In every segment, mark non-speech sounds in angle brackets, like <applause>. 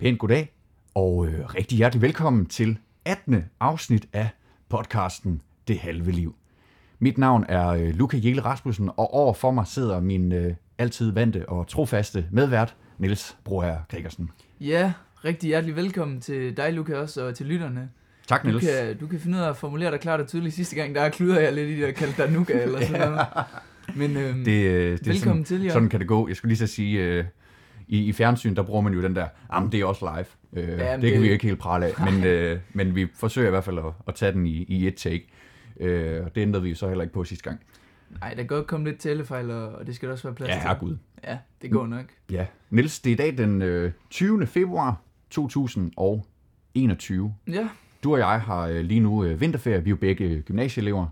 Pænt goddag, og øh, rigtig hjertelig velkommen til 18. afsnit af podcasten Det Halve Liv. Mit navn er øh, Luca Jelle Rasmussen, og over for mig sidder min øh, altid vante og trofaste medvært, Niels Broer Gregersen. Ja, rigtig hjertelig velkommen til dig, Luca, også, og til lytterne. Tak, Du Niels. kan, du kan finde ud af at formulere dig klart og tydeligt. Sidste gang, der kluder jeg lidt i det, og kaldte dig Nuka eller sådan <laughs> noget. Men øhm, Det, øh, det er Velkommen sådan, til, ja. Sådan kan det gå. Jeg skulle lige så sige, øh, i, i fjernsyn, der bruger man jo den der, jamen det er også live. Øh, Jamen, det kan det- vi jo ikke helt prale af, men, øh, men vi forsøger i hvert fald at, at tage den i, i et take. Øh, og det ændrede vi så heller ikke på sidste gang. nej, der kan godt komme lidt talefejl, og, det skal der også være plads Ja, til. herregud. Ja, det går nok. Ja. Niels, det er i dag den øh, 20. februar 2021. Ja, Du og jeg har øh, lige nu øh, vinterferie. Vi er jo begge gymnasieelever,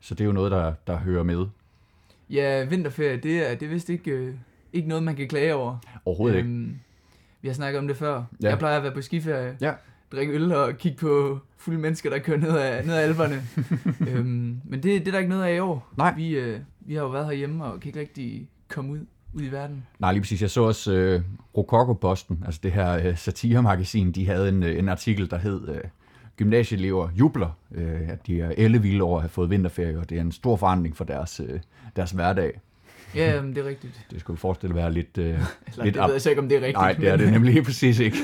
så det er jo noget, der, der hører med. ja vinterferie, det er, det er vist ikke, øh, ikke noget, man kan klage over. Overhovedet ikke. Øhm, vi har snakket om det før. Ja. Jeg plejer at være på skiferie, Ja. drikke øl og kigge på fulde mennesker, der kører ned ad, ned ad alberne. <laughs> øhm, men det, det er der ikke noget af i år. Nej. Vi, øh, vi har jo været herhjemme og kan ikke rigtig komme ud, ud i verden. Nej, lige præcis. Jeg så også øh, Rococo-posten, altså det her øh, satiremagasin, de havde en, øh, en artikel, der hed øh, Gymnasieelever jubler, øh, at de er ellevilde over at have fået vinterferie, og det er en stor forandring for deres, øh, deres hverdag. Ja, jamen, det er rigtigt. Det skulle forestille at være lidt... Øh, Eller, lidt det ab- ved jeg ikke, om det er rigtigt. Nej, det er det nemlig præcis ikke.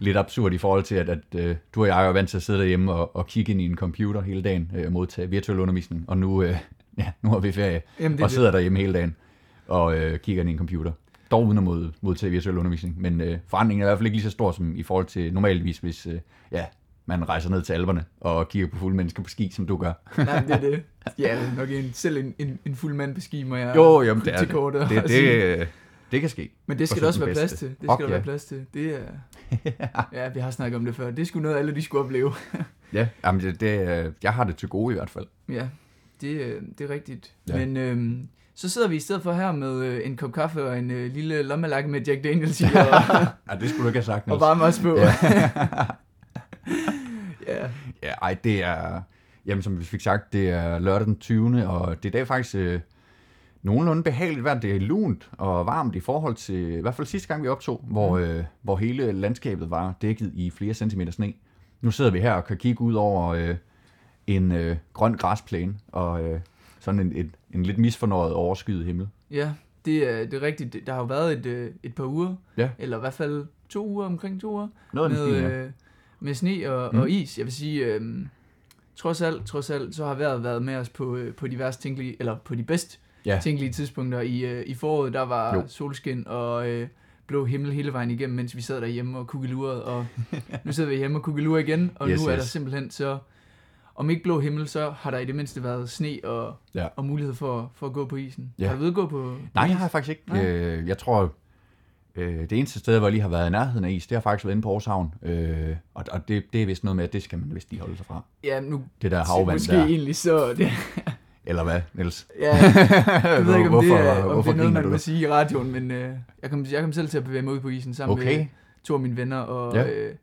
Lidt absurd i forhold til, at, at øh, du og jeg er vant til at sidde derhjemme og, og kigge ind i en computer hele dagen øh, og modtage virtuel undervisning, og nu, øh, ja, nu har vi ferie Jamen, det, og er det. sidder derhjemme hele dagen og øh, kigger ind i en computer. Dog uden at mod, modtage virtuel undervisning. Men øh, forandringen er i hvert fald ikke lige så stor som i forhold til normalvis, hvis øh, ja, man rejser ned til alberne og kigger på fulde mennesker på ski, som du gør. <laughs> Nej, det er det. <laughs> Ja, nok en, selv en, en, en fuld mand på ski, må jeg Jo, jamen, det er til det. kortet og Det, det, øh, det kan ske. Men det skal der også være plads til. Det skal Ok, der være plads til. Det er... <laughs> ja, vi har snakket om det før. Det skulle noget, alle de skulle opleve. Ja, jamen, det, det, jeg har det til gode i hvert fald. ja, det, øh, det er rigtigt. Ja. Men øhm, så sidder vi i stedet for her med øh, en kop kaffe og en øh, lille lommelærke med Jack Daniels i og, Ja, det skulle du ikke have sagt, og Niels. varme os på. Ja. Ja. Ja, ej, det er, jamen som vi fik sagt, det er lørdag den 20. Og det er i dag faktisk øh, nogenlunde behageligt vejr. Det er lunt og varmt i forhold til, i hvert fald sidste gang vi optog, hvor, øh, hvor hele landskabet var dækket i flere centimeter sne. Nu sidder vi her og kan kigge ud over øh, en øh, grøn græsplæne og øh, sådan en, en, en lidt misfornøjet overskyet himmel. Ja, det er, det er rigtigt. Der har jo været et, øh, et par uger, Ja. eller i hvert fald to uger, omkring to uger, Noget med, stil, ja. øh, med sne og, Mm. og is. Jeg vil sige, øh, trods alt, trods alt, så har vejret været med os på, øh, på de værst tænkelige, eller på de bedst Ja. tænkelige tidspunkter. I, øh, I foråret, der var Jo. solskin og øh, blå himmel hele vejen igennem, mens vi sad derhjemme og kukkelurede, og <laughs> nu sidder vi hjemme og kukkelurer igen, og Yes, nu er yes. der simpelthen så, om ikke blå himmel, så har der i det mindste været sne og, Ja. og mulighed for, for at gå på isen. Ja. Har du ved at gå på, på Nej, is? det har jeg faktisk ikke. Nej. Øh, jeg tror, øh, det eneste sted, hvor jeg lige har været i nærheden af is, det har faktisk været inde på Aarhus Havn. Øh, og og det, det er vist noget med, at det skal man vist lige holde sig fra. Ja, nu Det der havvand måske der. egentlig så... Det, Eller hvad, Niels? ja, <laughs> jeg ved ikke, om hvorfor, det er, om hvorfor det er noget, man du? må sige i radioen, men øh, jeg, kom, jeg kom selv til at bevæge mig ud på isen sammen Okay. med to af mine venner, og, Ja. øh,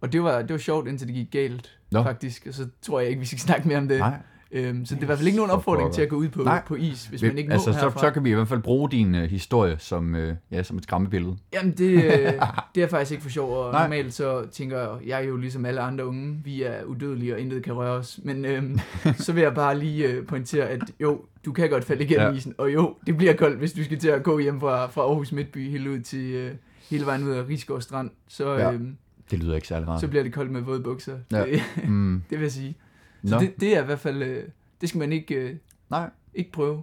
og det, var, det var sjovt, indtil det gik galt. Nå. faktisk, og så tror jeg ikke, vi skal snakke mere om det. Nej, Øhm, så det er i hvert fald ikke nogen For opfordring til at gå ud på, Nej. på is, hvis Vi- man ikke altså, må så, herfra. så kan vi i hvert fald bruge din uh, historie som, uh, ja, som et skræmmebillede. Jamen, det, øh, <laughs> det er faktisk ikke for sjov, og Nej. normalt så tænker jeg jo ligesom alle andre unge, vi er udødelige, og intet kan røre os. Men øhm, <laughs> så vil jeg bare lige øh, pointere, at jo, du kan godt falde igennem Ja. isen, og jo, det bliver koldt, hvis du skal til at gå hjem fra, fra Aarhus Midtby helt ud til øh, hele vejen ud af Rigsgaard Strand, så, Ja. øhm, Det lyder ikke særlig rart. så bliver det koldt med våde bukser. Ja. Det, Mm, <laughs> det vil jeg sige. Så det, det er i hvert fald, øh, det skal man ikke, øh, nej, ikke prøve.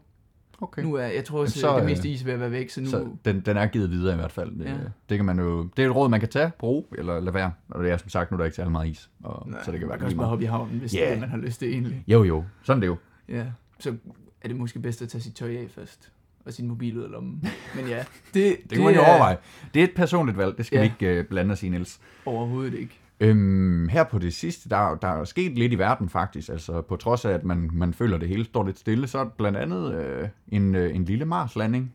okay. Nu er, jeg tror også, Så, så, det øh, meste is ved at være væk, så nu... Så den, den er givet videre i hvert fald. Det, Ja. det kan man jo, det er et råd, man kan tage, bruge eller lade være. Og det er som sagt, nu er der ikke særlig meget is. Og, så det kan være man kan også bare hoppe i havnen, hvis yeah. det er man har lyst til egentlig. Jo, jo. Sådan er det jo. Ja, så er det måske bedst at tage sit tøj af først. Og sin mobil ud af lommen. Men ja, det, <laughs> Det kan man jo er overveje. Det er et personligt valg, det skal Ja. vi ikke uh, blande os i, Niels. Overhovedet ikke. Øhm, her på det sidste, der, der er sket lidt i verden faktisk. Altså på trods af, at man, man føler, at det hele står lidt stille, så er blandt andet øh, en, øh, en lille Mars-landing.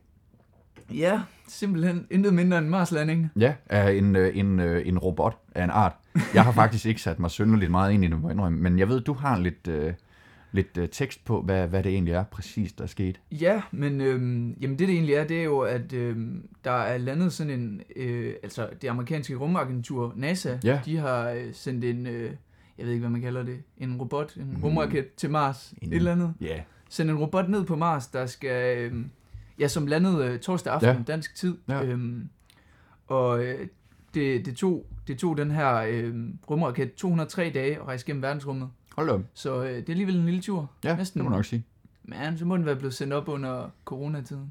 Ja, simpelthen intet mindre end Marslanding. Ja, af en, øh, en, øh, en robot af en art. Jeg har <laughs> faktisk ikke sat mig synderligt meget ind i det, men jeg ved, du har lidt, øh, lidt øh, tekst på, hvad, hvad det egentlig er præcis, der er sket. Ja, men øhm, jamen det det egentlig er, det er jo, at øhm, der er landet sådan en, øh, altså det amerikanske rumagentur NASA, Ja. de har øh, sendt en, øh, jeg ved ikke hvad man kalder det, en robot, en Mm. rumraket til Mars, En- et eller andet. Ja, Sendt en robot ned på Mars, der skal, øhm, ja som landede øh, torsdag aften, Ja. dansk tid. Ja. Øhm, og øh, det, det, tog, det tog den her øh, rumraket 203 dage at rejse gennem verdensrummet. Hold op. Så øh, det er alligevel en lille tur. Ja, Næsten. det må man nok sige. Men så må den være blevet sendt op under coronatiden.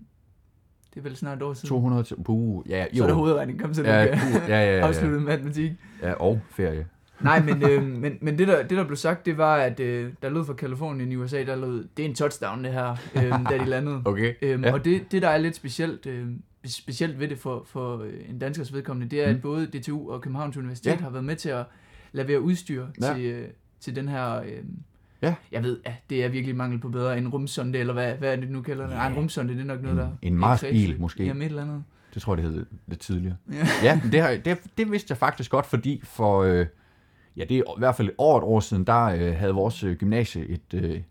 Det er vel snart et år siden. 200 til... Puh, ja, Så er der hovedregning. Kom så, Ja, ja, ja, ja, ja, afslutte matematik. ja, og ferie. Nej, men, øh, men, men det, der, det, der blev sagt, det var, at øh, der lød fra Kalifornien i USA, der lød, det er en touchdown, det her, øh, da de landede. <laughs> Okay. Øhm, Ja. Og det, det, der er lidt specielt, øh, specielt ved det for, for øh, en danskers vedkommende, det er, Mm. at både DTU og Københavns Universitet Ja. har været med til at levere udstyr Ja. til, øh, til den her... Øh, Ja. Jeg ved, at det er virkelig mangel på bedre. En rumsonde, eller hvad, hvad er det nu kalder det? Ja. Nej, en rumsonde, det er nok noget, En- der... en er Marsbil, måske. Jamen, et eller andet. Det tror jeg, det hed lidt tidligere. Ja. Ja, det, har, det, det vidste jeg faktisk godt, fordi for, øh, ja, det er i hvert fald over et år siden, der øh, havde vores øh, gymnasie et, øh,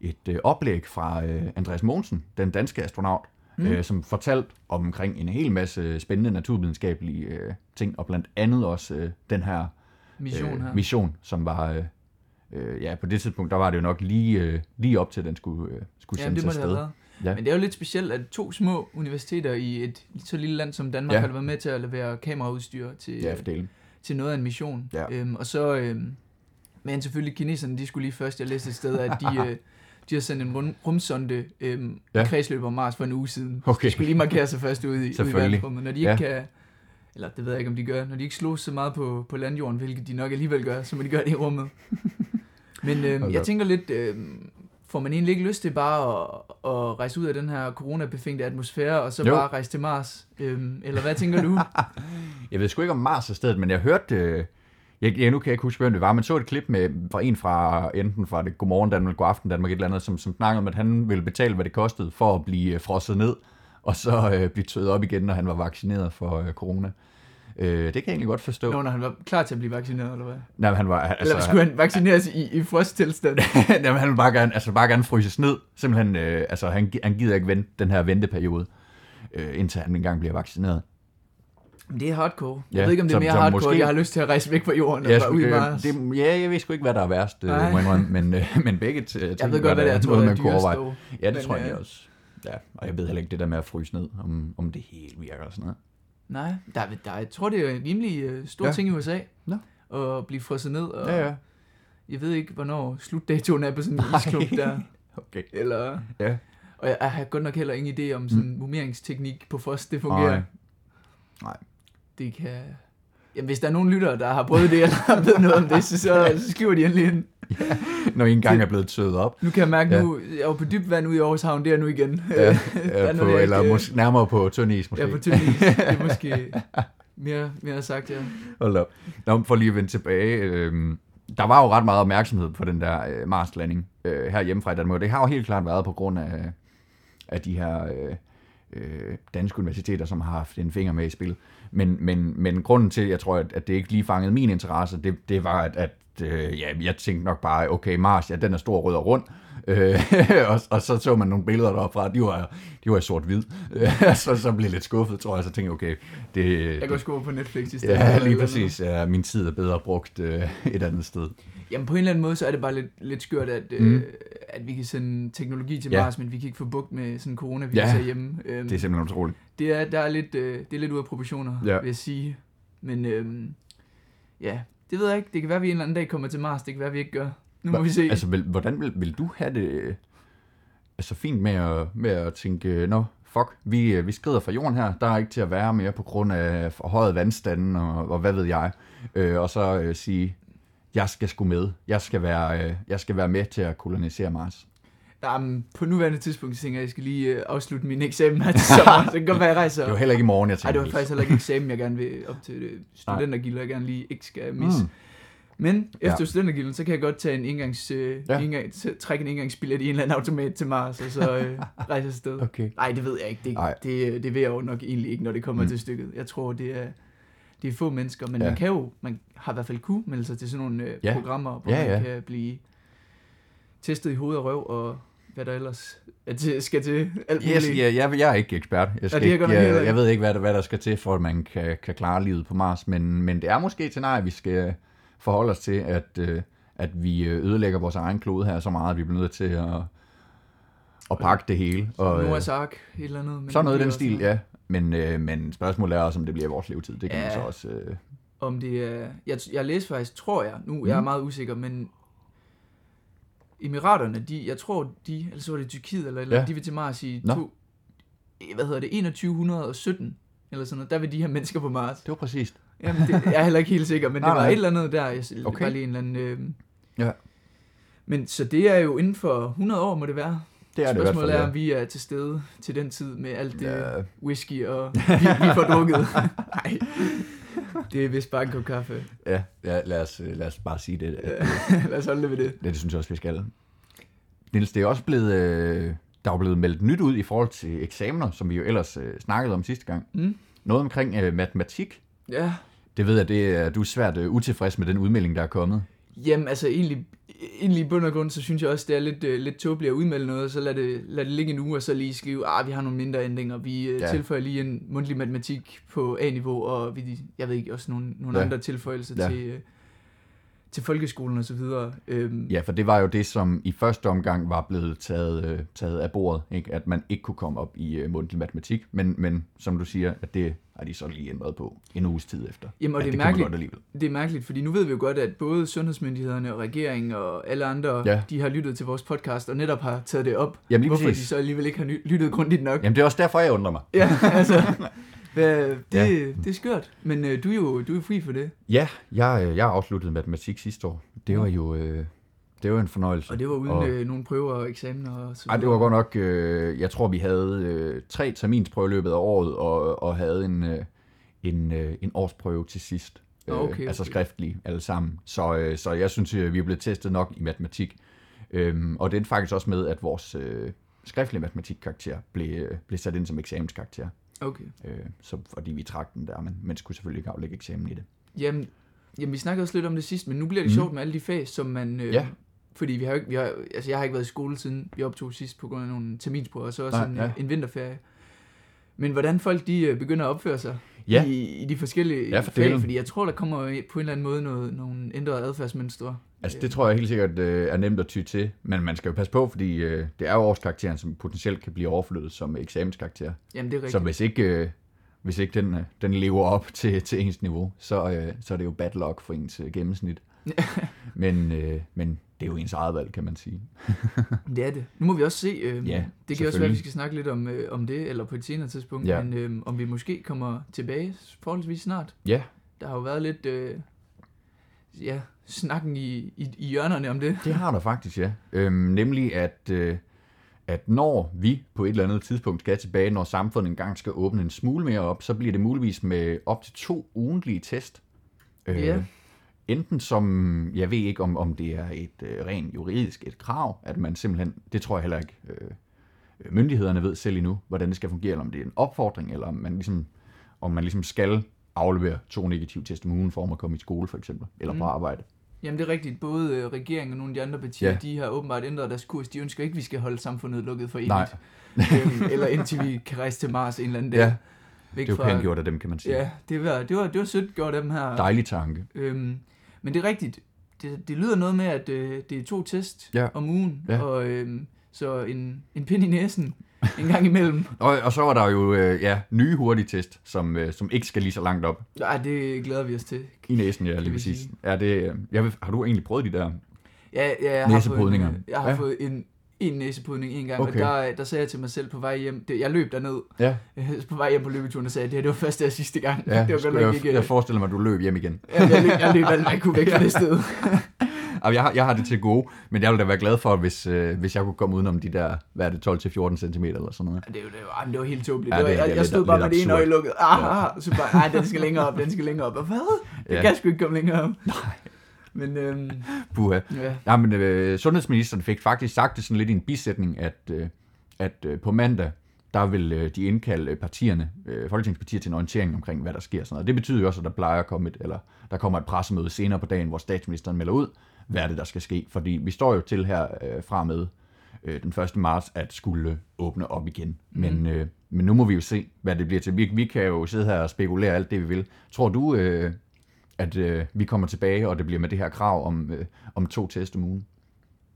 et øh, oplæg fra øh, Andreas Mogensen, den danske astronaut, mm. Mm. øh, som fortalte omkring en hel masse spændende naturvidenskabelige øh, ting, og blandt andet også øh, den her Mission her. øh, mission, som var, øh, øh, ja, på det tidspunkt, der var det jo nok lige, øh, lige op til, at den skulle, øh, skulle Jamen, sendes det afsted. Ja. Men det er jo lidt specielt, at to små universiteter i et så lille land som Danmark Ja. ja. har været med til at levere kameraudstyr til, Ja, fordelen. til noget af en mission. Ja. Øhm, og så, øhm, men selvfølgelig kineserne, de skulle lige først, jeg læste et sted, at de, <laughs> øh, de har sendt en rum, rumsonde øhm, Ja. ja. kredsløb om Mars for en uge siden. Okay. De skulle lige markere sig først ude i, ude i verdensrummet. Når de ikke Ja. kan, eller det ved jeg ikke, om de gør, når de ikke slås så meget på, på landjorden, hvilket de nok alligevel gør, så må de gøre det i rummet. <laughs> Men da jeg tænker lidt, øhm, får man egentlig ikke lyst til bare at, at rejse ud af den her coronabefængte atmosfære, og så Jo. bare rejse til Mars? Øhm, eller hvad tænker du? <laughs> Jeg ved sgu ikke om Mars er stedet, men jeg hørte, øh, jeg, jeg, nu kan jeg ikke huske, hvem det var, men så et klip med fra en fra, enten fra det Godmorgen Danmark, Godaften Danmark, et eller andet, som, som snakkede om, at han ville betale, hvad det kostede for at blive øh, frosset ned, og så øh, blive tøet op igen, når han var vaccineret for øh, corona. Øh, det kan jeg egentlig godt forstå. Nå, når han var klar til at blive vaccineret, eller hvad? Nej, men han var, Altså, eller skulle han vaccineres i, i frosttilstand? <laughs> Jamen, han vil bare gerne, altså bare gerne fryses ned. Simpelthen, øh, altså han, han gider ikke vente den her venteperiode, øh, indtil han engang bliver vaccineret. Det er hardcore. Jeg Ja, ved ikke, om det er mere som hardcore, måske- jeg har lyst til at rejse væk fra jorden, Ja, og bare ud i øh, Mars. det, ja, jeg ved sgu ikke, hvad der er værst, øh, men, øh, men begge t- ting jeg ved godt, hvad det er, tror, man kunne overveje. Ja, det Men, tror jeg øh, også. Ja, og jeg ved heller ikke det der med at fryse ned, om, om det helt virker og sådan noget. Nej, der, er- der, er- jeg tror, det er en rimelig uh, stor Ja. ja. ting i USA. Nå. At blive frosset ned. Og Ja, ja. Jeg ved ikke, hvornår slutdatoen er på sådan en Nej. isklump der. <laughs> Okay. Eller, Ja. og jeg, jeg har godt nok heller ingen idé om sådan en mumeringsteknik på frost, det fungerer. Nej. Nej. Det kan... Jamen, hvis der er nogen lyttere, der har prøvet det, eller ved noget om det, så, så, <laughs> så skriver de endelig ind. Når I engang er blevet tøet op. Nu kan jeg mærke Ja. ja. nu, jeg var på dybt vand ude i Aarhus Havn, det er nu igen. Ja, <laughs> ja, på, noget, eller ikke, øh, mås- nærmere på tynd is, måske. Ja, på tynd is. Det er måske <laughs> mere, mere sagt, ja. Hold op. Nå, for lige at vende tilbage. Øh, der var jo ret meget opmærksomhed på den der øh, Mars-landing øh, her hjemmefra i Danmark. Det har jo helt klart været på grund af, af de her øh, øh, danske universiteter, som har haft en finger med i spil. Men, men, men grunden til, jeg tror, at, at det ikke lige fangede min interesse, det, det var, at, at øh, ja, jeg tænkte nok bare, okay, Mars, ja, den er stor, rød og rund. Øh, <laughs> og, og, så så man nogle billeder deroppe fra, de var, de var i sort-hvid. <laughs> så, så blev jeg lidt skuffet, tror jeg, så tænkte jeg, okay, det, Jeg går sgu på Netflix i stedet. Ja, lige præcis. Ja, min tid er bedre brugt øh, et andet sted. Jamen på en eller anden måde, så er det bare lidt, lidt skørt, at, Mm. øh, at vi kan sende teknologi til Ja. Mars, men vi kan ikke få bugt med sådan coronavirus Ja. herhjemme. Øhm, Det er simpelthen utroligt. det er, der er lidt, øh, det er lidt ude af proportioner, Ja. ja. vil jeg sige. Men øhm, ja, det ved jeg ikke. Det kan være, at vi en eller anden dag kommer til Mars. Det kan være, at vi ikke gør. Nu må Hva- vi se. Altså, vil, hvordan vil, vil du have det øh, altså fint med at, med at tænke, øh, nå, fuck, vi, øh, vi skrider fra jorden her, der er ikke til at være mere på grund af forhøjet vandstanden, og, og hvad ved jeg, øh, og så øh, sige, jeg skal sgu med, jeg skal, være, øh, jeg skal være med til at kolonisere Mars. Jamen, på nuværende tidspunkt tænker jeg, at jeg skal lige øh, afslutte min eksamen her til sommer. så <laughs> det kan godt være, jeg rejser. Det var heller ikke i morgen, jeg Nej, tænkte. det var faktisk heller ikke eksamen, jeg gerne vil op til studentergilder, jeg gerne lige ikke skal misse. Mm. Men efter ja. studentergilden, så kan jeg godt tage en engangs, øh, Ja. t- trække en engangsbillet i en eller anden automat til Mars, og så øh, <laughs> rejse afsted. Okay. Nej, det ved jeg ikke. Det, Nej. det, det vil jeg jo nok egentlig ikke, når det kommer Mm. mm. til stykket. Jeg tror, det er, det er få mennesker, men Ja. ja. man kan jo, man har i hvert fald kunne melde sig til sådan nogle øh, Ja. programmer, hvor Ja, man ja. kan blive testet i hoved og røv, og hvad der ellers er til, skal til. Alt. Yes, ja, jeg, jeg er ikke ekspert. Jeg, skal er ikke, jeg, jeg ved ikke, hvad der, hvad der skal til, for at man kan, kan klare livet på Mars. Men, men det er måske til nej, vi skal forholde os til, at, øh, at vi øh, ødelægger vores egen klode her så meget, at vi bliver nødt til at, at pakke det hele. Og, Noahs Ark, et eller andet. men sådan noget i den stil, ja. Men, øh, men spørgsmålet er også, om det bliver vores levetid. Det kan Ja. man så også... Øh, Om det er... Jeg, jeg læste faktisk, tror jeg, nu mm. jeg er Mhm. meget usikker, men Emiraterne, de, jeg tror de, eller så var det Tyrkiet, eller, eller Ja. de vil til Mars i Nå. to, hvad hedder det, 2117, eller sådan noget, der vil de her mennesker på Mars. det var præcist. Jamen, det, jeg er heller ikke helt sikker, men Nej, det var nej. et eller andet der, jeg. Okay. bare lige en eller anden... Øh, Ja. men så det er jo inden for 100 år, må det være. Det er det hvert fald. Spørgsmålet er, ja. om vi er til stede til den tid med alt det Ja. whisky, og <laughs> vi, vi får drukket. Nej, det er vist bare en kop kaffe. Ja, ja lad, os, øh, lad os bare sige det. At, <laughs> Lad os holde det ved det. det, det synes jeg også, vi skal. Niels, det er også blevet... Øh, der er blevet meldt nyt ud i forhold til eksamener, som vi jo ellers øh, snakkede om sidste gang. Mm. Noget omkring øh, matematik. Ja, Det ved jeg, det er, du er svært øh, utilfreds med den udmelding, der er kommet. Jamen, altså egentlig, egentlig i bund og grund, så synes jeg også, det er lidt, uh, lidt tåbeligt at udmelde noget, så lad det, lad det ligge en uge, og så lige skrive, ah, vi har nogle mindre ændringer, vi uh, Ja. tilføjer lige en mundtlig matematik på A-niveau, og vi, jeg ved ikke, også nogle, nogle Ja. andre tilføjelser Ja. til, uh, til folkeskolen og så videre. Øhm, Ja, for det var jo det, som i første omgang var blevet taget, øh, taget af bordet, ikke? at man ikke kunne komme op i øh, mundtlig matematik, men, men som du siger, at det har de så lige ændret på en uges tid efter. Jamen, og det er det mærkeligt. godt alligevel. Det er mærkeligt, fordi nu ved vi jo godt, at både sundhedsmyndighederne og regeringen og alle andre, Ja. de har lyttet til vores podcast og netop har taget det op. Jamen lige Hvorfor præcis. de så alligevel ikke har lyttet grundigt nok. Jamen det er også derfor, jeg undrer mig. Ja, <laughs> altså, hvad, det, Ja. det er skørt. Men øh, du er jo du er jo fri for det. Ja, jeg, øh, jeg afsluttede matematik sidste år. Det var jo øh, det var en fornøjelse. Og det var uden Og- øh, nogle prøver og eksamener og så Ej, det var godt nok, øh, jeg tror vi havde øh, tre terminsprøver i løbet af året, og, og havde en, øh, en, øh, en årsprøve til sidst. Nå, okay, Øh, altså okay. skriftlig alle sammen. Så, øh, så jeg synes, øh, vi er blevet testet nok i matematik. Øhm, og det er faktisk også med, at vores øh, skriftlige matematikkarakter blev, øh, blev sat ind som eksamenskarakter. Okay. Øh, så fordi vi trak den der, men man skulle selvfølgelig ikke aflægge eksamen i det. Jamen, jamen, vi snakkede også lidt om det sidst, men nu bliver det mm. sjovt med alle de fag, som man... Øh, Ja. Fordi vi har jo ikke, vi har, altså jeg har ikke været i skole siden vi optog sidst på grund af nogle terminsprøver, og så også Nej, en, ja. en vinterferie. Men hvordan folk de øh, begynder at opføre sig Ja. i, i de forskellige Ja, for fag, fordi jeg tror, der kommer på en eller anden måde noget, nogle ændrede adfærdsmønstre. Altså det tror jeg helt sikkert øh, er nemt at ty til, men man skal jo passe på, fordi øh, det er jo årskarakteren, som potentielt kan blive overflyttet som eksamenskarakter. Jamen, det er rigtigt. Så hvis ikke, øh, hvis ikke den, øh, den lever op <laughs> til, til ens niveau, så, øh, så er det jo bad luck for ens øh, gennemsnit. <laughs> men, øh, men det er jo ens eget valg, kan man sige. <laughs> Det er det. Nu må vi også se. Øh, Ja, det kan også være, at vi skal snakke lidt om, øh, om det, eller på et senere tidspunkt. Ja. Men øh, om vi måske kommer tilbage forholdsvis snart. Ja, Der har jo været lidt... Øh, ja, snakken i, i, i hjørnerne om det. det har der faktisk, ja. Øhm, nemlig at, øh, at når vi på et eller andet tidspunkt skal tilbage, når samfundet engang skal åbne en smule mere op, så bliver det muligvis med op til to ugentlige test. Øh, Ja. Enten som, jeg ved ikke om, om det er et øh, rent juridisk et krav, at man simpelthen, det tror jeg heller ikke, øh, myndighederne ved selv endnu, hvordan det skal fungere, eller om det er en opfordring, eller om man ligesom, om man ligesom skal aflevere to negative test om ugen for at komme i skole for eksempel, eller på Mm. arbejde. Jamen det er rigtigt. Både øh, regeringen og nogle af de andre partier, Ja. de har åbenbart ændret deres kurs. De ønsker ikke, at vi skal holde samfundet lukket for evigt. Nej, øhm, eller indtil vi kan rejse til Mars en eller anden dag. Ja, Væk det er jo pænt gjort af dem, kan man sige. Ja, det var, det var, det var sødt gjort af dem her. Dejlig tanke. Øhm, men det er rigtigt. Det, det lyder noget med, at øh, det er to test Ja. om ugen, Ja. og øhm, så en, en pind i næsen <laughs> en gang imellem. Og, og så var der jo øh, ja, nye hurtige test, som, øh, som ikke skal lige så langt op Nej, det glæder vi os til. i næsen, ja, lige præcis. Er det, øh, jeg har du egentlig prøvet de der? Ja, ja jeg har fået en, øh, jeg har Ja. fået en, en næsepodning en gang, Okay. og der, der sagde jeg til mig selv på vej hjem, det, jeg løb derned, Ja, øh, på vej hjem på løbeturen, og sagde, at det her det var første og sidste gang. ja <laughs> det var godt jeg, nok ikke... jeg forestiller mig, at du løb hjem igen. jeg, jeg, løb, jeg løb alt, jeg kunne væk fra det sted. <laughs> Jeg, har, jeg har det til gode, men jeg ville da være glad for, hvis, øh, hvis jeg kunne komme udenom de der, hvad er det, 12-14 cm eller sådan noget. Ja, Det, er det, var, det var helt tåbeligt. Ja, Ja, det det- var, jeg, jeg stod bare med det ene øje lukket. Ah, ah, så bare, ej, den skal længere op, den skal længere op. Og hvad? Det Ja. kan sgu ikke komme længere op. Nej. Men øhm, Puha. ja, Ja, men øh, sundhedsministeren fik faktisk sagt det sådan lidt i en bisætning, at, øh, at øh, på mandag, der vil øh, de indkalde øh, partierne, øh, folketingspartier til en orientering omkring, hvad der sker. Sådan noget. Det betyder jo også, at der plejer at komme et, eller der kommer et pressemøde senere på dagen, hvor statsministeren melder ud, hvad er det, der skal ske. Fordi vi står jo til her øh, fra med øh, den 1. marts, at skulle åbne op igen. Mm. Men, øh, men nu må vi jo se, hvad det bliver til. Vi, vi kan jo sidde her og spekulere alt det, vi vil. Tror du, øh, at øh, vi kommer tilbage, og det bliver med det her krav om, øh, om to test om ugen?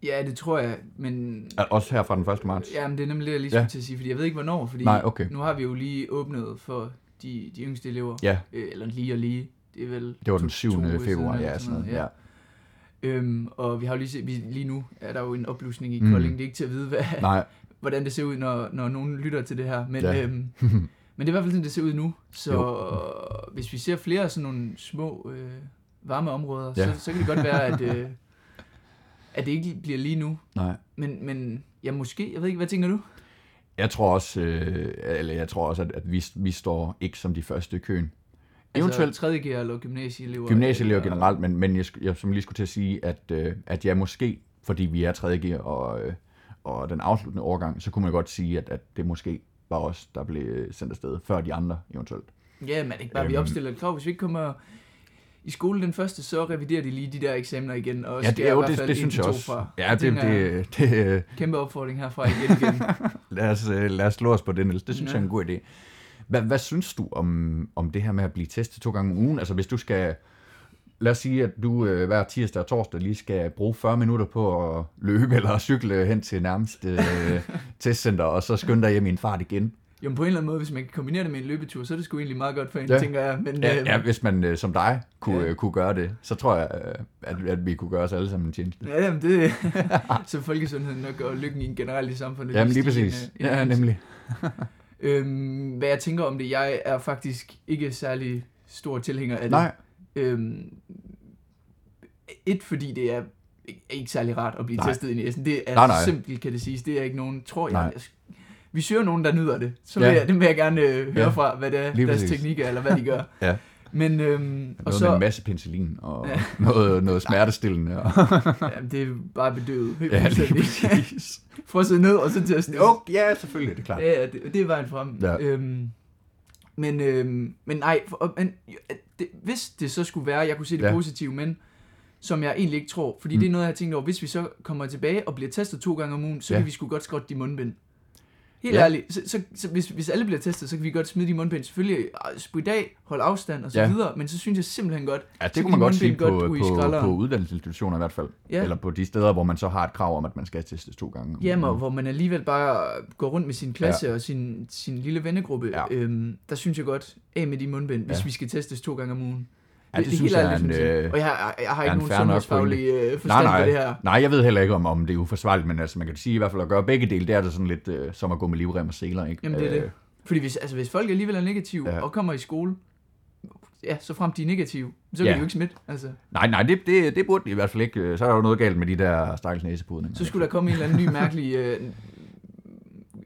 Ja, det tror jeg, men... Også her fra den 1. marts? Ja, men det er nemlig det, jeg lige skulle Ja. til at sige, fordi jeg ved ikke, hvornår, fordi Nej, okay. nu har vi jo lige åbnet for de, de yngste elever. Ja, Øh, eller lige og lige. Det er vel det var den to- 7. to uger februar, siden ja, sådan noget. Ja. Øhm, og vi har jo lige, set, vi, lige nu er der jo en oplusning i Mm. Kolding. Det er ikke til at vide, hvad, Nej, <laughs> hvordan det ser ud, når, når nogen lytter til det her. Men, Ja. ja. øhm, <laughs> men det er i hvert fald sådan, det ser ud nu. Så hvis vi ser flere af sådan nogle små øh, varme områder, Ja. så, så kan det godt være, at, øh, at det ikke bliver lige nu. nej. Men, men ja, måske. Jeg ved ikke, hvad tænker du? Jeg tror også, øh, eller jeg tror også, at, at vi, vi står ikke som de første i køen. Eventuelt Altså 3. G eller gymnasieelever? gymnasieelever eller- generelt, men, men jeg, jeg som lige skulle til at sige, at, øh, at ja, måske, fordi vi er 3. og, øh, og den afsluttende årgang, så kunne man godt sige, at, at det måske var os, der blev sendt afsted, før de andre eventuelt. Ja, men ikke bare, vi Øhm. opstiller et krav. Hvis vi ikke kommer i skole den første, så reviderer de lige de der eksamener igen. Og Ja, det, er jo, det, det synes jeg også. Fra. Ja, det, er- det, det, øh, Kæmpe opfordring herfra igen igen. <laughs> lad, os, øh, lad os slå os på det, Niels. Det synes Ja. jeg er en god idé. Hvad, hvad synes du om, om det her med at blive testet to gange om ugen? Altså hvis du skal, lad os sige, at du øh, hver tirsdag og torsdag lige skal bruge 40 minutter på at løbe eller cykle hen til nærmeste øh, <laughs> testcenter, og så skynde dig hjem i en fart igen. Jo, på en eller anden måde, hvis man kan kombinere det med en løbetur, så er det sgu egentlig meget godt for en, Ja. tænker jeg. Men, Ja, øh, ja hvis man øh, som dig kunne, Ja. øh, kunne gøre det, så tror jeg, øh, at, at vi kunne gøre os alle sammen en tjeneste. Ja, jamen det <laughs> <laughs> så folkesundheden nok og lykken i generelt i samfundet. Jamen lige præcis. en- Ja, nemlig. Øhm, hvad jeg tænker om det, jeg er faktisk ikke særlig stor tilhænger af det. Nej, Øhm, et, fordi det er ikke- særlig rart at blive Nej. testet i næsen. Det er Nej, nej, simpelt, kan det siges. Det er ikke nogen, tror Nej. jeg. jeg vi søger nogen, der nyder det. Så Ja. vil jeg, det vil jeg gerne øh, høre Ja. fra, hvad det er, Lige deres præcis. teknik er, eller hvad de gør. <laughs> Ja. Men, øhm, og noget så, med en masse penicillin og Ja. <laughs> noget, noget smertestillende. Og, <laughs> jamen, det er bare bedøvet. Helt ja, lige præcis. Frosset ned, og så til at. Jo, ja, selvfølgelig, det er klart. Ja, ja, det, det er vejen frem. Ja. Øhm, men, øhm, men nej, for, men, det, hvis det så skulle være, jeg kunne se det Ja. positive, men som jeg egentlig ikke tror, fordi Mm. mm. det er noget, jeg har tænkt over, hvis vi så kommer tilbage og bliver testet to gange om ugen, så ja. kan vi sgu godt skrotte de mundbind. Helt Ja. ærligt, så, så, så hvis, hvis alle bliver testet, så kan vi godt smide de mundbind. Selvfølgelig, øh, spritte af, holde afstand og så Ja. videre, men så synes jeg simpelthen godt, Ja, det kunne man godt sige på, godt i på, skralderen. på uddannelsesinstitutioner i hvert fald. Ja. Eller på de steder, hvor man så har et krav om, at man skal testes to gange. Jamen, ugen. hvor man alligevel bare går rundt med sin klasse ja. og sin, sin lille vennegruppe, ja. øhm, der synes jeg godt, af med de mundbind, hvis Ja. vi skal testes to gange om ugen. Ja, det synes jeg er en, øh, Og jeg, har- jeg har ikke en nogen sundhedsfaglig øh, Nej, forstand nej. på det her. Nej, jeg ved heller ikke, om, om det er uforsvarligt, men altså, man kan sige i hvert fald at gøre begge dele, det er det sådan lidt øh, som at gå med livrem og seler, ikke? Jamen, det er Øh, det. Fordi hvis, altså, hvis folk alligevel er negative Ja. ja. og kommer i skole, ja, så frem de er negative, så kan Ja. de jo ikke smitte. Altså. Nej, nej, det, det, det burde de i hvert fald ikke. Så er der jo noget galt med de der stakkels næsepudninger. Så skulle der komme en eller anden ny mærkelig, øh,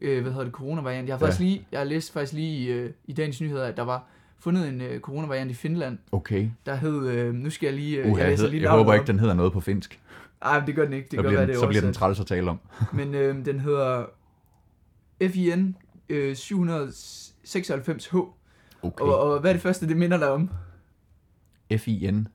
øh, hvad hedder det, coronavariant. Jeg har Ja. faktisk lige, jeg har læst faktisk lige i, øh, i dagens nyheder, at der var fundet en øh, coronavariant i Finland, Okay. der hed, øh, nu skal jeg lige, øh, Uh, jeg jeg, jeg, lige jeg håber ikke, den hedder noget på finsk. Ej, men det gør den ikke. Det så kan bliver, den, det så bliver den træls at tale om. <laughs> Men øh, den hedder FIN øh, 796H. Okay. Og, og hvad er det første, det minder dig om? F-I-N.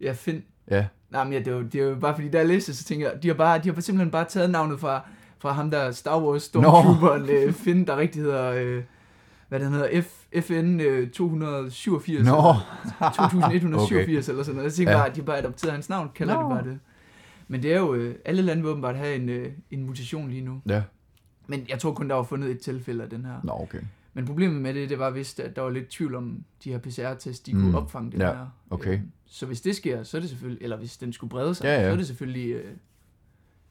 Ja, Finn. Ja. Nej, men ja, det, er jo, det er jo bare fordi, da jeg læste så tænker jeg, de har, bare, de har simpelthen bare taget navnet fra, fra ham der Star Wars Stormtrooperen øh, Finn, der rigtig hedder, øh, hvad den hedder, F, FN øh, 287. Nå. eller 2187 <laughs> eller sådan noget. Jeg tænker Ja. bare, at de har bare adopteret hans navn, kalder Nå. det bare det. Men det er jo, øh, alle lande vil åbenbart have en, øh, en mutation lige nu. Ja. Men jeg tror kun, der var fundet et tilfælde af den her. Nå, okay. Men problemet med det, det var vist, at der var lidt tvivl om de her PCR-test, de Mm. kunne opfange den Ja, her. okay. Øh, Så hvis det sker, så er det selvfølgelig, eller hvis den skulle brede sig, Ja, ja. så er det selvfølgelig... Øh,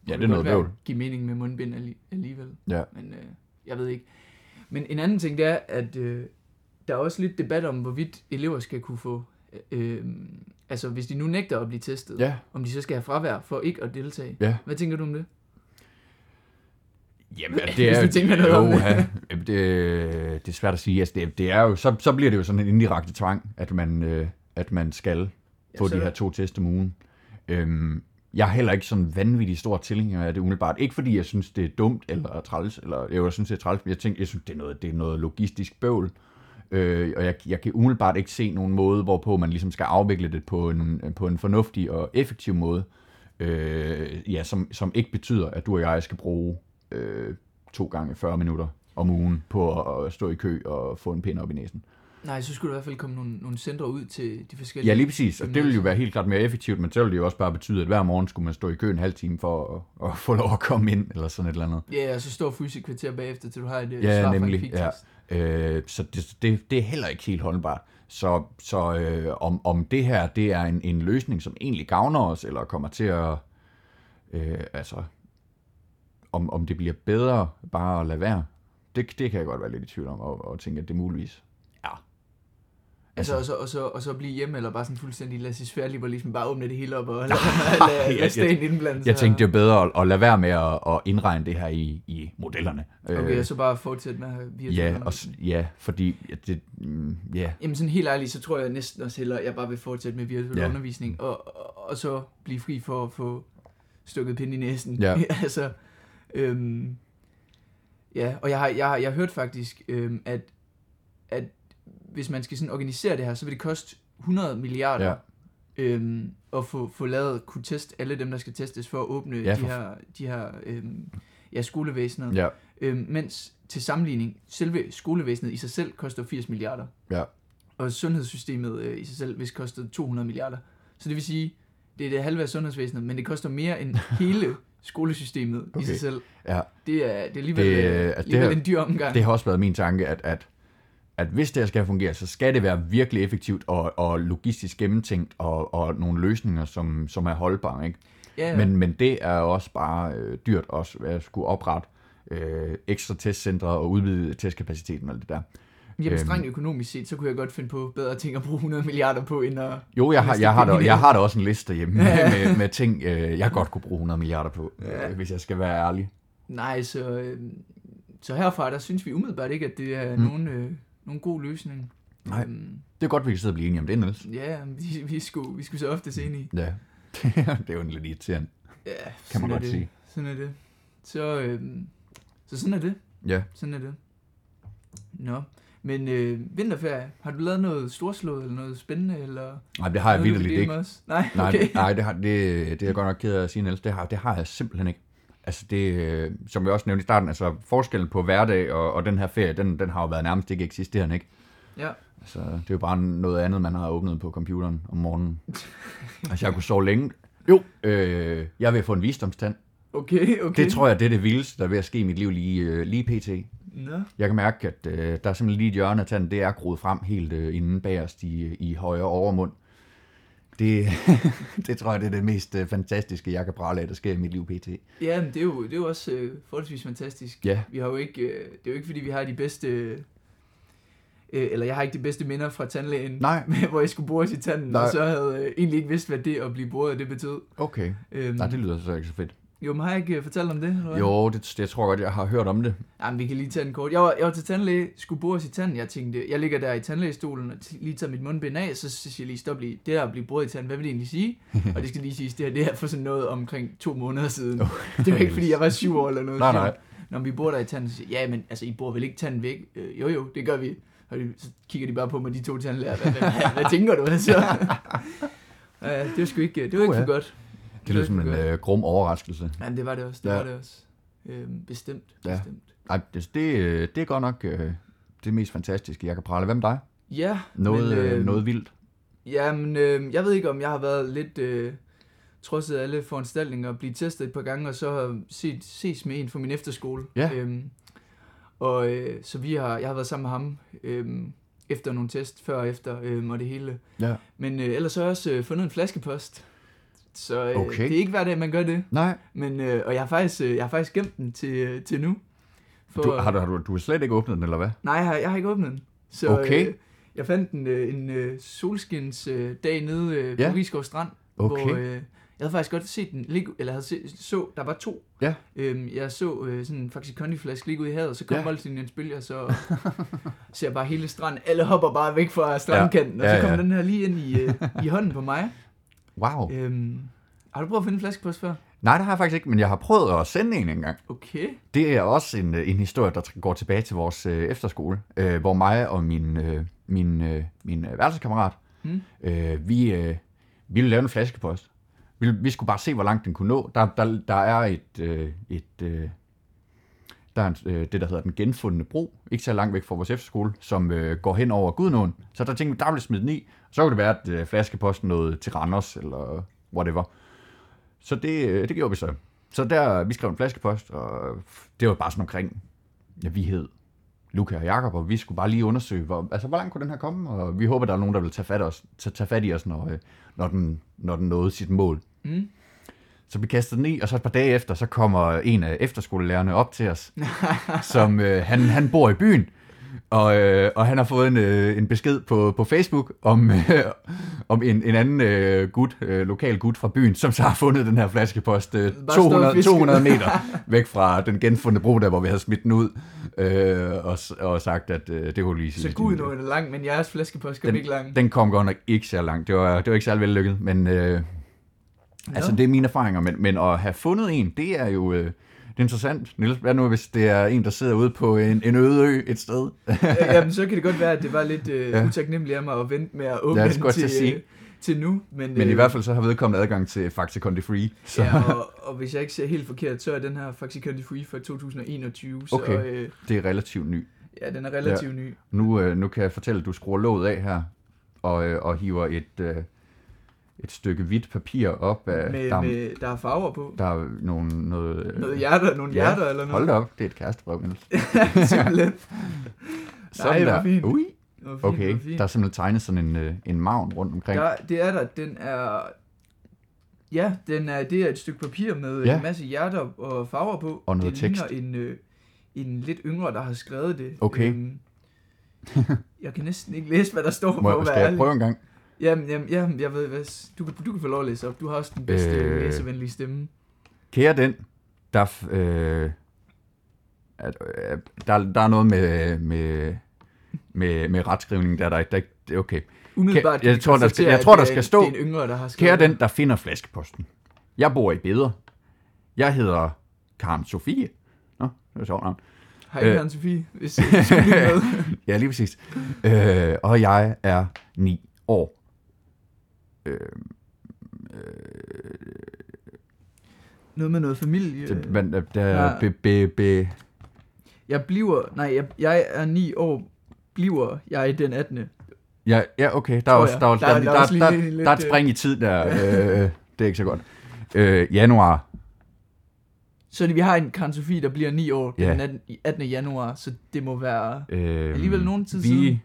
Ja, det er noget være bøvl. Give mening med mundbind alli- alligevel. Ja. Men øh, jeg ved ikke. Men en anden ting, det er, at øh, der er også lidt debat om, hvorvidt elever skal kunne få... Øh, altså, hvis de nu nægter at blive testet, Ja. om de så skal have fravær for ikke at deltage. Ja. Hvad tænker du om det? Jamen, <laughs> Hvis det er, du tænker noget jo, om det. ja, det, det er svært at sige. Altså, det, det er jo, så, så bliver det jo sådan en indirekte tvang, at man, øh, at man skal få så- de her to test om ugen. Øhm, jeg er heller ikke sådan vanvittig stor tilhænger af det umiddelbart. Ikke fordi jeg synes, det er dumt eller træls, eller jeg synes, det er træls, men jeg, tænker, jeg synes, det er noget, det er noget logistisk bøvl. Øh, og jeg, jeg kan umiddelbart ikke se nogen måde, hvorpå man ligesom skal afvikle det på en, på en fornuftig og effektiv måde. øh, ja, som, som ikke betyder, at du og jeg skal bruge øh, to gange 40 minutter om ugen på at stå i kø og få en pind op i næsen. Nej, så skulle der i hvert fald komme nogle, nogle centre ud til de forskellige... Ja, lige præcis. Og det ville jo være helt klart mere effektivt, men så ville det jo også bare betyde, at hver morgen skulle man stå i kø en halv time for at, at få lov at komme ind, eller sådan et eller andet. Ja, og så stå fysisk kvarter bagefter, til du har et øh, Ja, svar fra en nemlig. Ja. Øh, så det, det, det er heller ikke helt holdbart. Så, så øh, om, om det her det er en, en løsning, som egentlig gavner os, eller kommer til at... Øh, altså, om, om det bliver bedre bare at lade være, det, det kan jeg godt være lidt i tvivl om, og, og tænke, at det muligvis ja. Altså, og så, og, så, og så blive hjemme, eller bare sådan fuldstændig laissez-faire, hvor ligesom bare åbne det hele op, og <laughs> <laughs> lade, lade, lade, jeg- staten indblande Jeg sig. tænkte, det er bedre at, at lade være med at, at indregne det her i, i modellerne. Okay, og så bare fortsætte med Øh, ja, og, ja, fordi ja, det, mm, ja, Jamen sådan helt ærligt, så tror jeg næsten også hellere, at jeg bare vil fortsætte med virtuel Ja. undervisning, og, og, og så blive fri for at få stukket pind i næsen. Ja. <laughs> altså, øhm, ja, og jeg har, jeg har, jeg har hørt faktisk, øhm, at, at hvis man skal sådan organisere det her, så vil det koste 100 milliarder Ja. øhm, at få, få lavet, kunne teste alle dem, der skal testes for at åbne Ja, ja, de for- her, de her øhm, ja, skolevæsenet. ja, Øhm, mens til sammenligning, selve skolevæsenet i sig selv koster 80 milliarder. ja, Og sundhedssystemet øh, i sig selv hvis kostede 200 milliarder. Så det vil sige, det er det halve af sundhedsvæsenet, men det koster mere end hele <laughs> skolesystemet okay. i sig selv. ja. Det er, det er alligevel, Det- det, øh, det alligevel her- en dyr omgang. Det har også været min tanke, at, at, at hvis det her skal fungere, så skal det være virkelig effektivt og, og logistisk gennemtænkt og, og nogle løsninger, som, som er holdbare. Ikke? ja, ja. Men, men det er også bare øh, dyrt også at skulle oprette øh, ekstra testcentre og udvide testkapaciteten og alt det der. Jamen, øhm. strengt økonomisk set, så kunne jeg godt finde på bedre ting at bruge 100 milliarder på, end at... Jo, jeg har, jeg har, da, jeg har da også en liste hjemme <laughs> Ja. med, med ting, øh, jeg godt kunne bruge 100 milliarder på, Ja. øh, hvis jeg skal være ærlig. Nej, så, øh, så herfra, der synes vi umiddelbart ikke, at det er mm. nogen, øh, nogen god løsning. Nej. Øhm, Det er godt, vi kan sidde og blive enige om det, Niels. ja, vi, vi, skulle, vi skulle så ofte se ind i. Ja, <laughs> det er jo lidt irriterende. Ja, Kan man godt det. sige. Sådan er det. Så, øhm, så sådan er det. Ja, Sådan er det. Nå, men øh, vinterferie, har du lavet noget storslået, eller noget spændende, eller nej, det har jeg vildt ikke. os? <laughs> Nej, Nej, okay. nej det, har, det, det er jeg godt nok ked af at sige, Niels. Det har, det har jeg simpelthen ikke. Altså det, øh, som jeg også nævnte i starten, altså forskellen på hverdag og, og den her ferie, den, den har jo været nærmest ikke eksisterende, ikke? Ja. Altså, det er jo bare noget andet, man har åbnet på computeren om morgenen. <laughs> altså, jeg kunne sove længe. Jo, øh, jeg vil få en visdomstand. Okay, okay. Det tror jeg, det er det vildeste, der er ved at ske i mit liv lige, øh, lige pt. Nå, Jeg kan mærke, at øh, der er simpelthen lige et hjørne af tanden, det er groet frem helt øh, inden bagerst i, i højre overmund. Det, <laughs> det tror jeg, det er det mest øh, fantastiske, jeg kan prale af, der sker i mit liv pt. ja, men det er jo, det er jo også øh, forholdsvis fantastisk. Ja, Vi har jo ikke, øh, det er jo ikke, fordi vi har de bedste, øh, eller jeg har ikke de bedste minder fra tandlægen, nej, <laughs> hvor jeg skulle bores i tanden, Nej. og så havde jeg øh, egentlig ikke vidst, hvad det at blive boret, det betød. okay. Øhm, Nej, det lyder så ikke så fedt. Jo, men har jeg ikke øh, fortalt om det? Eller hvad? Jo, det, det tror jeg godt, jeg har hørt om det. Jamen, vi kan lige tage den kort. Jeg var, jeg var til tandlæge, skulle bores i tanden. Jeg tænkte, jeg ligger der i tandlægestolen og lige tager mit mundbind af, så, så siger jeg lige, stop lige, det der at blive boret i tanden, hvad vil det egentlig sige? <laughs> og det skal lige siges, det her, det her for sådan noget omkring to måneder siden. det var ikke, fordi jeg var syv år eller noget. Nej, nej. Når vi bor der i tanden, så siger jeg, ja, men altså, I bor vel ikke tanden væk? Øh, jo, jo, det gør vi. Og de, så kigger de bare på mig, de to tandlæger. Hvad, hvad, hvad, hvad tænker du? <laughs> Så, ja, det var sgu ikke, det var ikke Uha. for godt. Det lyder som en øh, grum overraskelse. Jamen, det var det også, det Ja. var det også. Øhm, bestemt, Ja. bestemt. Ej, det, det, øh, det er godt nok øh, det mest fantastiske, jeg kan prale. Hvem dig? Ja, Noget, men, øh, noget vildt. Jamen, øh, jeg ved ikke, om jeg har været lidt øh, trodset af alle foranstaltninger, blive testet et par gange, og så har set, ses med en fra min efterskole. Ja. Øhm, og øh, så vi har, jeg har været sammen med ham øhm, efter nogle test, før og efter, øhm, og det hele. Ja. Men øh, ellers har jeg også øh, fundet en flaskepost. Så øh, Okay. det er ikke hver dag, man gør det. Nej, Men, øh, og jeg har, faktisk, øh, jeg har faktisk gemt den til, øh, til nu. For, du, har, du, har du, du har slet ikke åbnet den, eller hvad? Nej, jeg har, jeg har ikke åbnet den. Så Okay. øh, jeg fandt en, øh, en øh, solskins øh, dag nede øh, på Ja. Rigskov Strand, Okay. hvor øh, jeg havde faktisk godt set den ligge, eller havde set, så, der var to. Ja. Øhm, jeg så øh, sådan en faktisk kondiflaske ligge ude i havet, så kom Ja. ja. Molslinjens bølger, så <laughs> ser bare hele stranden, alle hopper bare væk fra strandkanten, Ja, og så ja, kommer ja. den her lige ind i, øh, i hånden på mig. Wow. Øhm, har du prøvet at finde en flaskepost før? Nej, det har jeg faktisk ikke, men jeg har prøvet at sende en engang. Okay. Det er også en, øh, en historie, der går tilbage til vores øh, efterskole, øh, hvor mig og min, øh, min, øh, min øh, værelseskammerat, Hmm. øh, vi, øh, vi ville lave en flaskepost. vi, vi skulle bare se, hvor langt den kunne nå. Der, der, der er et, øh, et øh, der er en, øh, det, der hedder den genfundne bro, ikke så langt væk fra vores efterskole, som øh, går hen over Gudnåen. Så der tænkte vi, der vil smide den i. Så kunne det være, at øh, flaskeposten nåede til Randers, eller whatever. Så det, øh, det gjorde vi så. Så der, vi skrev en flaskepost, og det var bare sådan omkring, ja, vi hed Luca og Jakob, og vi skulle bare lige undersøge, hvor, altså, hvor langt kunne den her komme, og vi håber, der er nogen, der vil tage fat, os, tage, tage fat i os, når, øh, når, den, når den nåede sit mål. Mm. Så vi kastede den i, og så et par dage efter, så kommer en af efterskolelærerne op til os, <laughs> som øh, han, han bor i byen, og, øh, og han har fået en, øh, en besked på, på Facebook om, <laughs> øh, om en, en anden øh, gut, øh, lokal gut fra byen, som så har fundet den her flaskepost øh, Bare stå og 200, fiske. 200 meter <laughs> væk fra den genfundne bro, der hvor vi havde smidt den ud, øh, og, og sagt, at øh, det var lige Så gud nu er det lang, men jeres flaskepost kom ikke lang. den, den kom godt nok ikke så langt. Det var, det var ikke særlig vellykket, men øh, altså, det er mine erfaringer. Men, men at have fundet en, det er jo øh, det er interessant. Niels, hvad nu, hvis det er en, der sidder ude på en, en øde ø et sted? Ja, Jamen, så kan det godt være, at det var lidt øh, Ja. ja. utaknemmeligt af mig at vente med at åbne Ja, den til sige. øh, til nu. Men, Men i hvert fald så har vedkommende adgang til Faxe Conti Free. Så Ja, og, og hvis jeg ikke ser helt forkert, så er den her faktisk Candy Free fra 2021. Så Okay. øh, det er relativt ny. ja, den er relativt ny. Nu, øh, nu kan jeg fortælle, at du skruer låget af her, og, øh, og hiver et, øh, et stykke hvidt papir op. Af, Med, der, med, der er farver på. der er nogle, noget... Noget hjerter, nogle ja, hjerter eller Hold noget. da op, det er et kærestebrev, Niels. <laughs> Simpelthen. <laughs> Sådan hvor der. fint. Ui. Fint, Okay, fint. der er simpelthen tegnet sådan en, øh, en maven rundt omkring. Der, det er der. Den er... Ja, den er, det er et stykke papir med Ja. en masse hjerter og farver på. Og noget det tekst. en, øh, en lidt yngre, der har skrevet det. Okay. Øhm, jeg kan næsten ikke læse, hvad der står Må, på, jeg- at skal jeg prøve en gang? Jamen, jamen, jamen, jeg ved, hvad, du, kan, du kan få lov at læse op. Du har også den bedste Øh. læsevenlige stemme. Kære den, der, øh, at, øh, der, der er noget med, med, med, med retskrivning, der er der. Der, er ikke- det er okay. Umiddelbart jeg vi tror, der skal- jeg tror, der er skal stå, Det er en yngre, der har skrevet Kære den, der finder flaskeposten. Jeg bor i Beder. Jeg hedder Karen Sofie. Nå, det er sjovt navn. Hej, Øh. Karen Sofie, hvis du lytte med. <laughs> Ja, lige præcis. Øh, og jeg er 9 år. Øh, Noget med noget familie. det, men, øh, der, Ja. be, be, be, Jeg bliver, nej, jeg, jeg er 9 år, bliver jeg den 18. ja, ja, okay. Der er, også, der, er, Der- der, der der, er der, også lige der, lidt, der er et øh, spring i tid der. Øh, det er ikke så godt. Øh, januar. Så vi har en Karen Sofie, der bliver 9 år Ja. den 18. 18. januar, så det må være... Øh, Alligevel nogen tid vi, siden.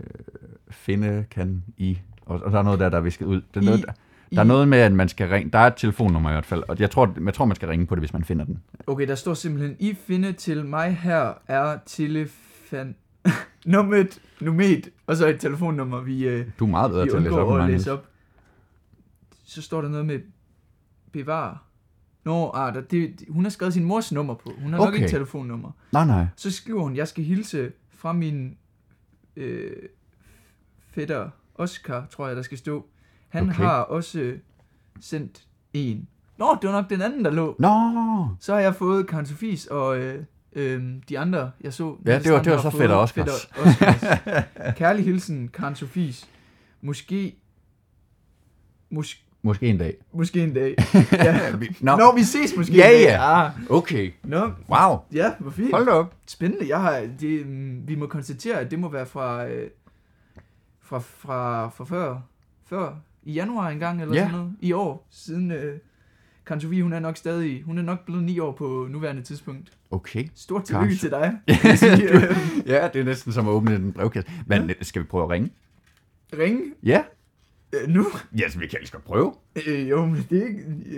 Øh, finde kan I. Og, og der er noget der, der er visket ud. Det er I- noget, der, der er noget med, at man skal ringe. Der er et telefonnummer i hvert fald, og jeg tror, jeg tror, man skal ringe på det, hvis man finder den. Okay, der står simpelthen, I finde til mig her er telefon... <laughs> Nummeret, nummeret, og så et telefonnummer, vi, øh, Du er meget bedre vi til at læse op, at læse op. Så står der noget med bevar. Nå, ah, der, det, hun har skrevet sin mors nummer på. Hun har okay. nok ikke telefonnummer. Nej, nej. Så skriver hun, jeg skal hilse fra min øh, fætter Oscar, tror jeg, der skal stå. Han Okay. har også sendt en. Nå, det var nok den anden, der lå. Nå, Så har jeg fået Karen Sofies og øh, øh, de andre, jeg så. Ja, det var- det var så fætter Oscars. fætter Oscars. <laughs> Kærlig hilsen, Karen Sofies. Måske, mås, måske en dag. måske en dag. <laughs> Ja. Nå, Nå, vi ses måske Ja, en dag. ja. Ah, okay. Nå, Wow. ja, hvor fint. Hold da op. Spændende. Jeg har, det, mm, vi må konstatere, at det må være fra, øh, fra, fra, fra før, før i januar engang, eller Ja. sådan noget, i år, siden øh, Karen Sofie, hun er nok stadig, hun er nok blevet ni år på nuværende tidspunkt. Okay. Stort tillykke til dig. <laughs> Øh, Ja, det er næsten som at åbne en brevkasse. Men skal vi prøve at ringe? Ring Ja. øh, nu. Ja, så vi kan lige prøve. Øh, jo, men det,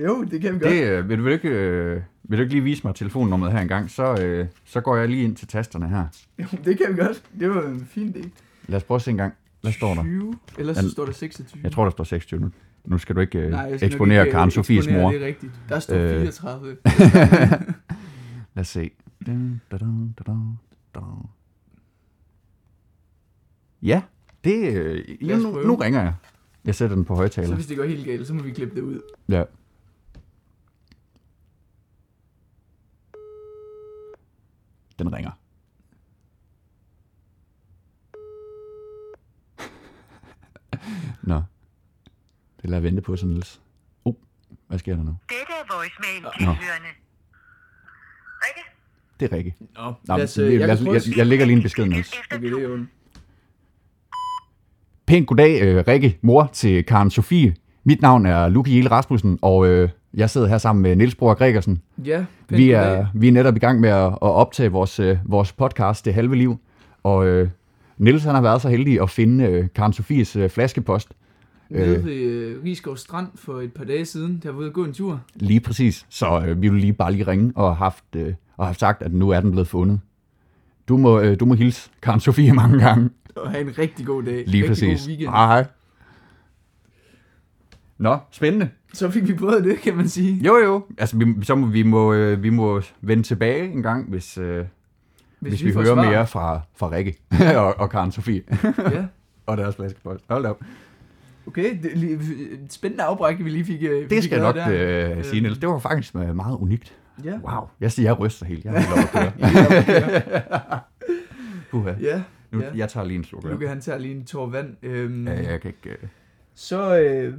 jo, det kan vi godt. Det, øh, vil, du ikke, øh, vil du ikke lige vise mig telefonnummeret her engang, så, øh, så går jeg lige ind til tasterne her. Jo, det kan vi godt. Det var en fin idé. Lad os prøve at se en gang. Hvad står der? 20, ellers så står der 26. Jeg tror, der står 26 nu. Nu skal du ikke øh, Nej, eksponere ikke, øh, Karen Sofies eksponere, mor. Det er rigtigt. Der står Øh. 34. <laughs> Lad os se. Dun, da, da, dun, da. Ja, det, øh, nu, nu ringer jeg. Jeg sætter den på Så højtaler. hvis det går helt galt, så må vi klippe det ud. Ja. Den ringer. Nå. Det lader jeg vente på, så Niels. Oh, hvad sker der nu? Dette er voicemail tilhørende. Rikke? Det er Rikke. Nå, Nå, lad os, jeg, jeg jeg, lægger lige en besked, Niels. Okay, det er jo... Pænt goddag, øh, Rikke, mor til Karen Sofie. Mit navn er Luki Jelle Rasmussen, og øh, jeg sidder her sammen med Niels Bror Gregersen. Ja, Vi er, vi er netop i gang med at, at optage vores, øh, vores podcast, Det Halve Liv. Og øh, Niels han har været så heldig at finde øh, Karen Sofies øh, flaskepost. Nede Øh, ved øh, Rigskov Strand for et par dage siden, der var ude at gå en tur. lige præcis. Så øh, vi vil lige bare lige ringe og haft, øh, og have sagt, at nu er den blevet fundet. Du må, øh, du må hilse Karen Sofie mange gange. Og have en rigtig god dag. Lige rigtig præcis. God weekend. Hej, hej. Nå, spændende. Så fik vi prøvet det, kan man sige. Jo, jo. Altså, vi, så må, vi, må, øh, vi må vende tilbage en gang, hvis, øh, hvis, hvis vi, vi hører svar. mere fra, fra Rikke <laughs> og, og Karen Sofie ja. <laughs> og deres flaskepost. Hold op. Okay, det lige, spændende afbræk, vi lige fik. øh, Det fik skal jeg nok der. øh, sige, Niels. Det var faktisk øh, meget unikt. Ja. Wow. Jeg siger, jeg ryster helt. Jeg er helt. <laughs> Puha. Ja, Nu, ja. Jeg tager lige en sluk. Luca han tager lige en tår vand. Øhm, Ja, jeg kan ikke... Øh... Så øh,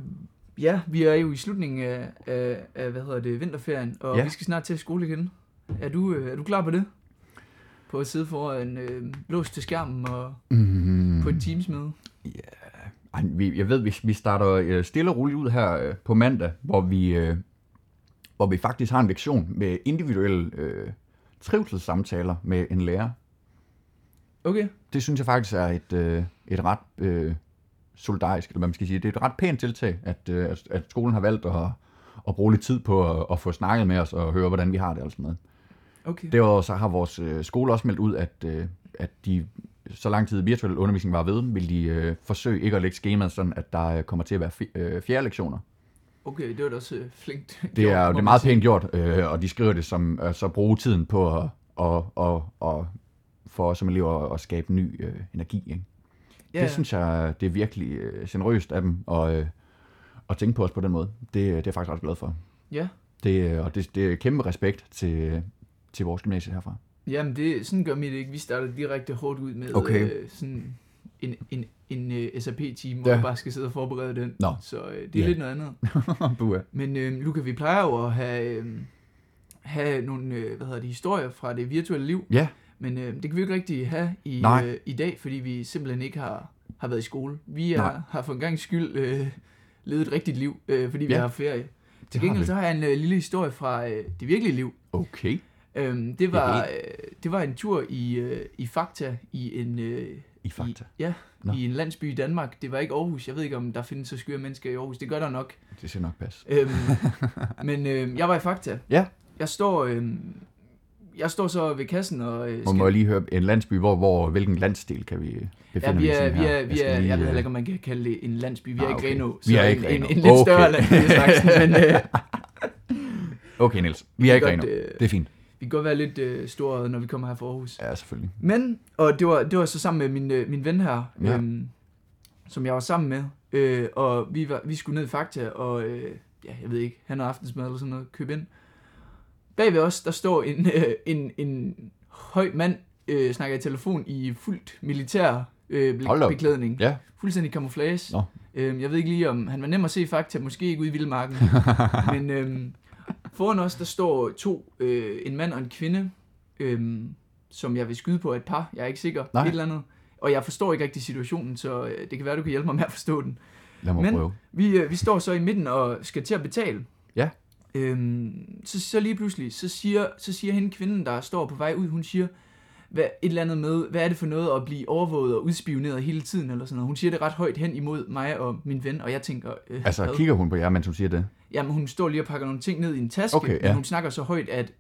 ja, vi er jo i slutningen af, af, af hvad hedder det, vinterferien, og ja. vi skal snart til skole igen. Er du, øh, er du klar på det? På at sidde foran øh, lås til skærmen og Mm, på et Teams-møde? Ej, vi, jeg ved, vi, vi starter øh, stille og roligt ud her øh, på mandag, hvor vi, øh, hvor vi faktisk har en lektion med individuelle øh, trivselssamtaler med en lærer. Okay, Det synes jeg faktisk er et, øh, et ret øh, solidarisk, eller hvad man skal sige. Det er et ret pænt tiltag, at, øh, at skolen har valgt at, at bruge lidt tid på at, at få snakket med os og høre, hvordan vi har det og sådan noget. Okay. Derudover så har vores øh, skole også meldt ud, at, øh, at de, så lang tid virtuel undervisning var ved, vil de øh, forsøge ikke at lægge skemaet sådan, at der øh, kommer til at være øh, fjerde lektioner. Okay, det var da også øh, flinkt. <laughs> Det er, det er meget pænt gjort, øh, og de skriver det som øh, så bruge tiden på at, og, og, og for os som elever at, skabe ny øh, energi. Ikke? Ja, Det synes jeg, det er virkelig øh, generøst af dem at, øh, at tænke på os på den måde. Det, det er jeg faktisk ret glad for. ja. Det, øh, og det, det er kæmpe respekt til, til vores gymnasie herfra. Jamen, det, sådan gør mit ikke. Vi starter direkte hårdt ud med Okay. øh, sådan en, en, en uh, SAP-team, hvor Ja. jeg bare skal sidde og forberede den. Nå. Så øh, det er Ja. lidt noget andet. <laughs> Men øh, Luca, vi plejer jo at have, øh, have nogle øh, hvad hedder det, historier fra det virtuelle liv, Ja, men øh, det kan vi jo ikke rigtig have i, Nej. øh, i dag, fordi vi simpelthen ikke har, har været i skole. Vi er, Nej. har for en gang skyld øh, levet et rigtigt liv, øh, fordi vi Ja. har ferie. Til gengæld så har jeg en øh, lille historie fra øh, det virkelige liv. okay. Øhm, det, var, øh, det var en tur i, øh, i Fakta i en, øh, I fakta. I, ja, Nå. i en landsby i Danmark. Det var ikke Aarhus. Jeg ved ikke, om der findes så skøre mennesker i Aarhus. Det gør der nok. Det skal nok passe. Øhm, <laughs> men øh, jeg var i Fakta. Ja. Jeg står, øh, jeg står så ved kassen og... Øh, Og må jeg lige høre, en landsby, hvor, hvor hvilken landsdel kan vi befinde Ja, vi os i er, her? vi er, vi skal er, lige, jeg ved øh, heller ikke, om man kan kalde det en landsby. Vi er Ah, i okay. Vi så er i en, en, Grenaa. en, lidt Okay. større landsby, <laughs> men øh, Okay, Niels. Vi er i kan Grenaa. godt, øh, Det er fint. Vi kan godt være lidt øh, store, når vi kommer her fra Aarhus. Ja, selvfølgelig. Men, og det var, det var så sammen med min, øh, min ven her, Ja. øhm, som jeg var sammen med, øh, og vi, var, vi skulle ned i Fakta, og øh, ja, jeg ved ikke, han har aftensmad eller sådan noget, køb ind. Bag ved os, der står en, <laughs> øh, en, en høj mand, øh, snakker i telefon i fuldt militær øh, beklædning. Ja. Fuldstændig camouflage. Nå. Øhm, jeg ved ikke lige, om han var nem at se i Fakta, måske ikke ude i Vildmarken. <laughs> men øhm, foran os, der står to, øh, en mand og en kvinde, øhm, som jeg vil skyde på et par. Jeg er ikke sikker. Nej. Et eller andet. Og jeg forstår ikke rigtig situationen, så øh, det kan være, du kan hjælpe mig med at forstå den. Lad mig Men- prøve. Vi, øh, vi står så i midten og skal til at betale. Ja. Øhm, så, så lige pludselig, så siger, så siger hende kvinden, der står på vej ud, hun siger, hvad, et eller andet med, hvad er det for noget at blive overvåget og udspioneret hele tiden, eller sådan noget. Hun siger det ret højt hen imod mig og min ven, og jeg tænker, øh, Altså, hvad? kigger hun på jer, mens hun siger det? Jamen, hun står lige og pakker nogle ting ned i en taske, Okay, men ja. hun snakker så højt, at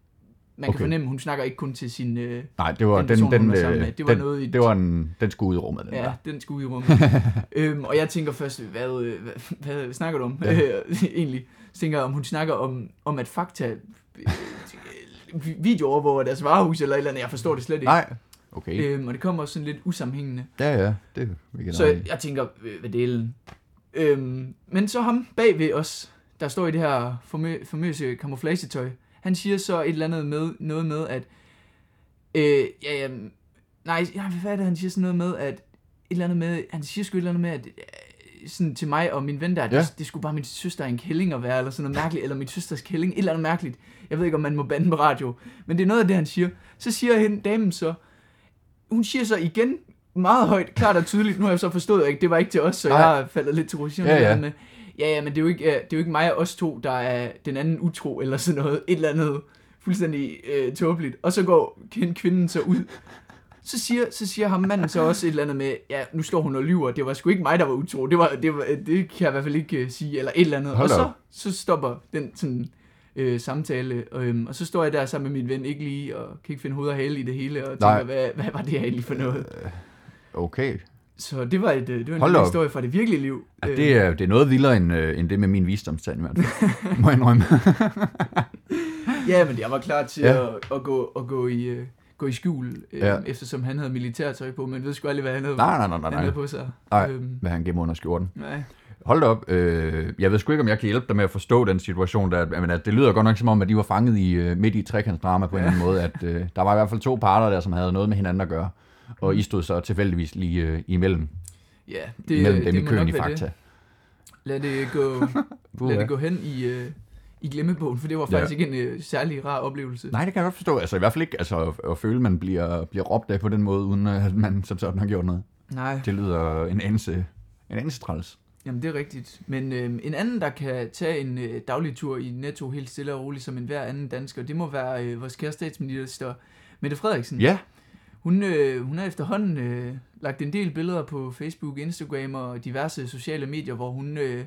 man Okay. kan fornemme, at hun snakker ikke kun til sin... Øh, Nej, det var Den person, den, den, var øh, med, det var den, noget i- det var en, den skulle ud i rummet, den ja, der. den skulle ud i rummet. <laughs> øhm, og jeg tænker først, hvad, øh, hvad, hvad, snakker du om Ja. <laughs> egentlig? Så tænker jeg, om hun snakker om, om at Fakta øh, videoovervåger deres varehus eller et eller andet. Jeg forstår det slet ikke. Nej, okay. Øhm, og det kommer også sådan lidt usammenhængende. Ja, ja, det vil jeg Så jeg, jeg tænker, øh, hvad delen. Øhm, men så ham bag ved os, der står i det her famø- famøse camouflagetøj, han siger så et eller andet med, noget med, at, øh, ja, ja, nej, ja, hvad er det, han siger sådan noget med, at, et eller andet med, han siger sgu et eller andet med, at, øh, sådan til mig og min ven der, Ja. det, det skulle bare min søster en kælling at være, eller sådan noget mærkeligt, eller min søsters kælling, et eller andet mærkeligt. Jeg ved ikke, om man må bande på radio, men det er noget af det, han siger. Så siger hende, damen så, hun siger så igen, meget højt, klart og tydeligt, nu har jeg så forstået, at det var ikke til os, så Nej. jeg har faldet lidt til ro. Ja, ja. Øh, ja, ja, men det er, jo ikke, øh, det er jo ikke mig og os to, der er den anden utro, eller sådan noget, et eller andet fuldstændig øh, tåbeligt. Og så går kvinden, kvinden så ud, så siger, så siger ham manden så også et eller andet med, ja, nu står hun og lyver, det var sgu ikke mig, der var utro, det, var, det, var, det kan jeg i hvert fald ikke uh, sige, eller et eller andet. Hold og så, så stopper den sådan, øh, samtale, øhm, og så står jeg der sammen med min ven, ikke lige, og kan ikke finde hoved og hale i det hele, og Nej. tænker, hvad, hvad var det her egentlig for noget? Okay. Så det var, et, øh, det var en Hold historie fra det virkelige liv. Ja, Øh, det, er, det er noget vildere end, øh, end det med min visdomstand i hvert fald. <laughs> Må jeg indrømme. <laughs> Ja, men jeg var klar til Ja. at, at, gå, at gå i... øh, gå i skjul, øh, Ja. eftersom han havde militærtøj på, men ved sgu aldrig, hvad han havde, Nej, nej, nej, nej, han havde på sig. Nej. Øhm, Hvad han gemmer under skjorten. nej. Hold da op. Øh, jeg ved sgu ikke, om jeg kan hjælpe dig med at forstå den situation. Der, men at det lyder godt nok som om, at de var fanget i, øh, midt i trekantsdrama på en eller anden måde. At øh, der var i hvert fald to parter der, som havde noget med hinanden at gøre. Og I stod så tilfældigvis lige øh, imellem, Ja, det, det, mellem øh, dem det i køen i Fakta. Det. Lad det gå, <laughs> lad ja. det gå hen i, øh, i glemmebogen, for det var Ja. faktisk ikke en øh, særlig rar oplevelse. Nej, det kan jeg godt forstå. Altså i hvert fald ikke altså, at, at føle, at man bliver, bliver råbt af på den måde, uden at man som sådan har gjort noget. Nej, Det lyder en anelse, en anelse træls. jamen det er rigtigt. Men øh, en anden, der kan tage en øh, daglig tur i Netto helt stille og roligt som en hver anden dansker, det må være øh, vores kære statsminister, Mette Frederiksen. Ja, Hun, øh, hun har efterhånden øh, lagt en del billeder på Facebook, Instagram og diverse sociale medier, hvor hun øh,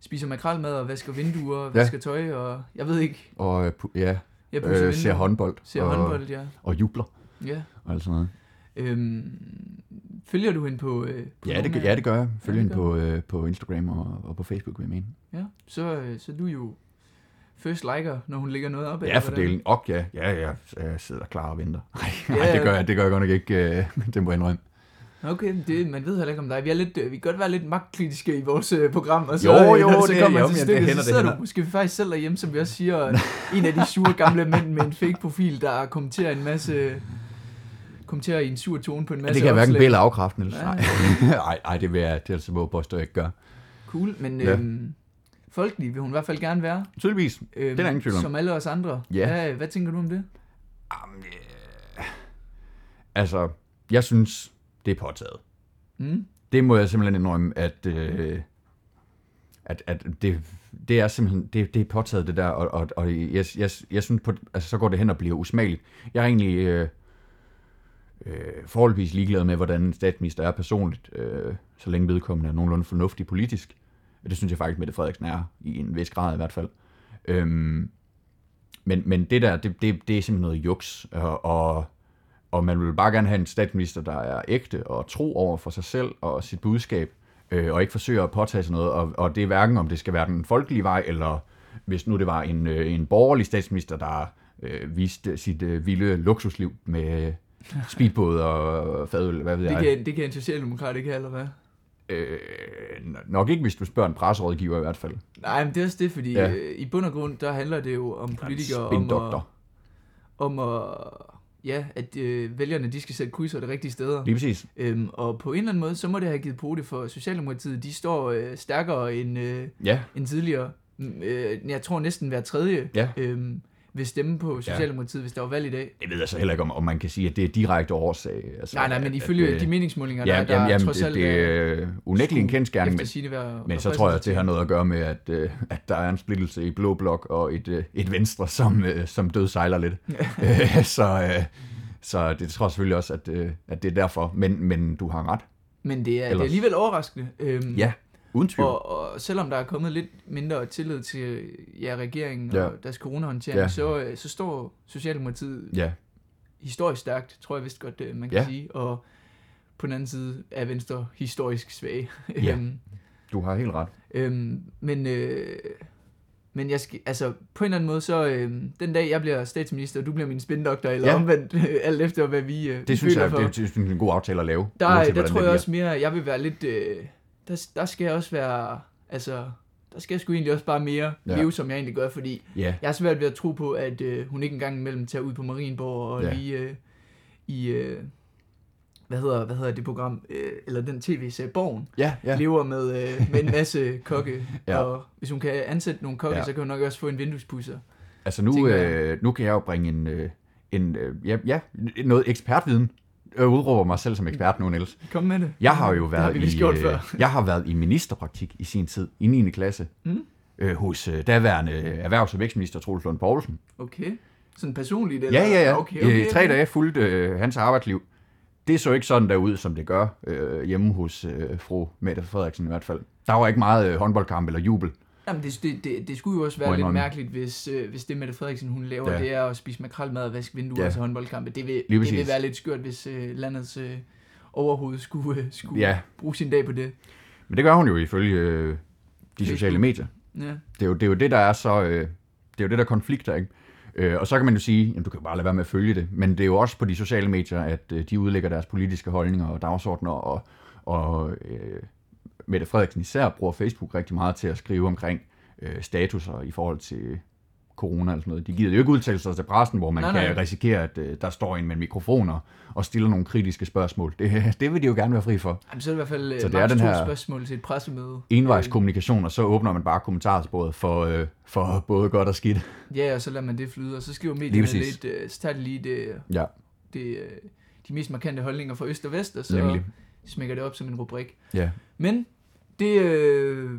spiser makrelmad og vasker vinduer, Ja. vasker tøj og jeg ved ikke, og øh, ja, pusser øh, ser håndbold. ser og, håndbold, ja. Og jubler ja. og alt sådan noget. Øhm, følger du hende på, øh, på Ja det, ja, det gør jeg. Følg Ja, hende på, øh, på Instagram og, og på Facebook, vil jeg mene. Ja, så, øh, så er du jo first liker, når hun lægger noget op. Ja, fordeling. Og ja, ja, ja, jeg sidder klar og venter. <laughs> Nej, Ja, det ja. gør jeg, det gør jeg godt nok ikke. Øh, det må jeg indrømme. Okay, det, man ved heller ikke om dig. Vi, er lidt, øh, vi kan godt være lidt magtkritiske i vores øh, program, og så, Jo, jo, når så det- kommer jo, man til det stykket, så det sidder hænder. du måske faktisk selv derhjemme, som vi også siger, en af de sure gamle mænd med en fake profil, der kommenterer en masse kommenterer i en sur tone på en Ja, masse det kan jeg hverken opslag. bede eller. Nej. Nej, <laughs> nej, det vil jeg, det er altså må jeg påstå, jeg ikke gør. Cool, men Ja. øhm, folkelig vil hun i hvert fald gerne være. Tydeligvis. Øhm, Det er ingen tvivl om. Som alle os andre. Ja. Hvad, hvad tænker du om det? Jamen, øh, altså, jeg synes, det er påtaget. Mm? Det må jeg simpelthen indrømme, at, øh, at, at det, det er simpelthen, det, det er påtaget det der, og, og, og jeg, jeg, jeg synes, på, altså, så går det hen og bliver usmageligt. Jeg er egentlig øh, øh, forholdsvis ligeglad med, hvordan en statsminister er personligt, øh, så længe vedkommende er nogenlunde fornuftig politisk. Det synes jeg faktisk, Mette Frederiksen er, i en vis grad i hvert fald. Øhm, men, men det der, det, det, det er simpelthen noget juks, og, og, og man vil bare gerne have en statsminister, der er ægte og tro over for sig selv og sit budskab, øh, og ikke forsøger at påtage sig noget, og, og det er hverken, om det skal være den folkelige vej, eller hvis nu det var en, øh, en borgerlig statsminister, der øh, viste sit øh, vilde luksusliv med <laughs> speedbåd og fadøl, hvad ved Det, jeg. kan, det kan en socialdemokrat ikke have, eller hvad? Øh, nok ikke, hvis du spørger en presserådgiver i hvert fald. Nej, men det er også det, fordi Ja. øh, i bund og grund, der handler det jo om politikere, om at, om at, ja, at øh, vælgerne, de skal sætte krydser de rigtige steder. Lige præcis. Øhm, og på en eller anden måde, så må det have givet på det for Socialdemokratiet. De står øh, stærkere end, øh, Ja, end tidligere. Mm, Øh, jeg tror næsten hver tredje Ja. øhm, vil stemme på Socialdemokratiet, ja. hvis der var valg i dag. det ved jeg så heller ikke, om, om man kan sige, at det er direkte årsag. Altså, Nej, nej, men ifølge at, øh, de meningsmålinger, Ja, der, der jamen, jamen, trods det, alt det er unægteligt en kendsgerning, men, være men så tror jeg, at det har noget at gøre med, at, øh, at der er en splittelse i Blå Blok og et, øh, et Venstre, som, øh, som død sejler lidt. <laughs> Øh, så, øh, så det tror jeg selvfølgelig også, at, øh, at det er derfor. Men, men du har ret. Men det er, det er alligevel overraskende. Øhm, Ja, uden tvivl. Og, og selvom der er kommet lidt mindre tillid til ja, regeringen Ja. og deres coronahåndtering, Ja. ja. så, øh, så står Socialdemokratiet Ja, historisk stærkt, tror jeg vist godt, øh, man kan Ja. sige. Og på den anden side er Venstre historisk svag. Ja. <laughs> øhm, du har helt ret. øhm, men, øh, men jeg skal, altså, på en eller anden måde, så øh, den dag jeg bliver statsminister, og du bliver min spindoktor, eller Ja. ja. omvendt, øh, <laughs> alt efter hvad vi øh, Det synes jeg, for. det, det synes jeg er en god aftale at lave. Der, uanset der tror jeg også mere, jeg vil være lidt, øh, der, der skal jeg også være, altså, der skal jeg sgu egentlig også bare mere Ja. leve, som jeg egentlig gør, fordi Ja, jeg har svært ved at tro på, at øh, hun ikke engang imellem tager ud på Marienborg og Ja. lige øh, i, øh, hvad hedder, hvad hedder det program, øh, eller den tv-serie Borgen, Ja, ja. lever med, øh, med en masse <laughs> kokke, Ja. og hvis hun kan ansætte nogle kokke, Ja. så kan hun nok også få en vinduespusser. Altså nu, øh, nu kan jeg jo bringe en, øh, en øh, ja, ja, noget ekspertviden. Jeg udråber mig selv som ekspert nu, Niels. Kom med det. Jeg har jo det har været vi lige i, øh, før. jeg har været i ministerpraktik i sin tid, i 9. klasse, Mm. øh, hos øh, daværende erhvervs- og vækstminister Troels Lund Poulsen. Okay. Sådan personligt? Eller? Ja, ja, ja. Okay, okay, Øh, tre dage fulgte øh, hans arbejdsliv. Det så ikke sådan derud, som det gør øh, hjemme hos øh, fru Mette Frederiksen i hvert fald. Der var ikke meget øh, håndboldkamp eller jubel. Jamen, det, det, det, det skulle jo også være jeg lidt indrømme. mærkeligt, hvis, øh, hvis det Mette Frederiksen hun laver, Ja. det er at spise makrelmad og vaske vinduer Ja. til håndboldkampe. Det vil, Lige det præcis. vil være lidt skørt, hvis øh, landets øh, overhoved skulle, øh, skulle Ja. bruge sin dag på det. Men det gør hun jo ifølge øh, de sociale medier. Ja. Det er jo det, er jo det der er så... Øh, det er jo det, der konflikter, ikke? Øh, og så kan man jo sige, jamen, du kan jo bare lade være med at følge det, men det er jo også på de sociale medier, at øh, de udlægger deres politiske holdninger og dagsordner, og, og øh, Mette Frederiksen især bruger Facebook rigtig meget til at skrive omkring øh, statuser i forhold til corona eller sådan noget. De giver jo ikke udtalelser til pressen, hvor man nej, kan nej. risikere, at øh, der står en med mikrofoner og stiller nogle kritiske spørgsmål. Det, <laughs> det vil de jo gerne være fri for. Jamen, så er det i hvert fald Så øh, det er den her spørgsmål til et pressemøde. Envejs kommunikation, og så åbner man bare kommentarsporet for, øh, for både godt og skidt. Ja, og så lader man det flyde, og så skriver medierne lidt, øh, så tager de lige det, Ja, det, øh, de mest markante holdninger fra øst og vest, og så nemlig. smækker det op som en rubrik. Ja. Men det... Øh,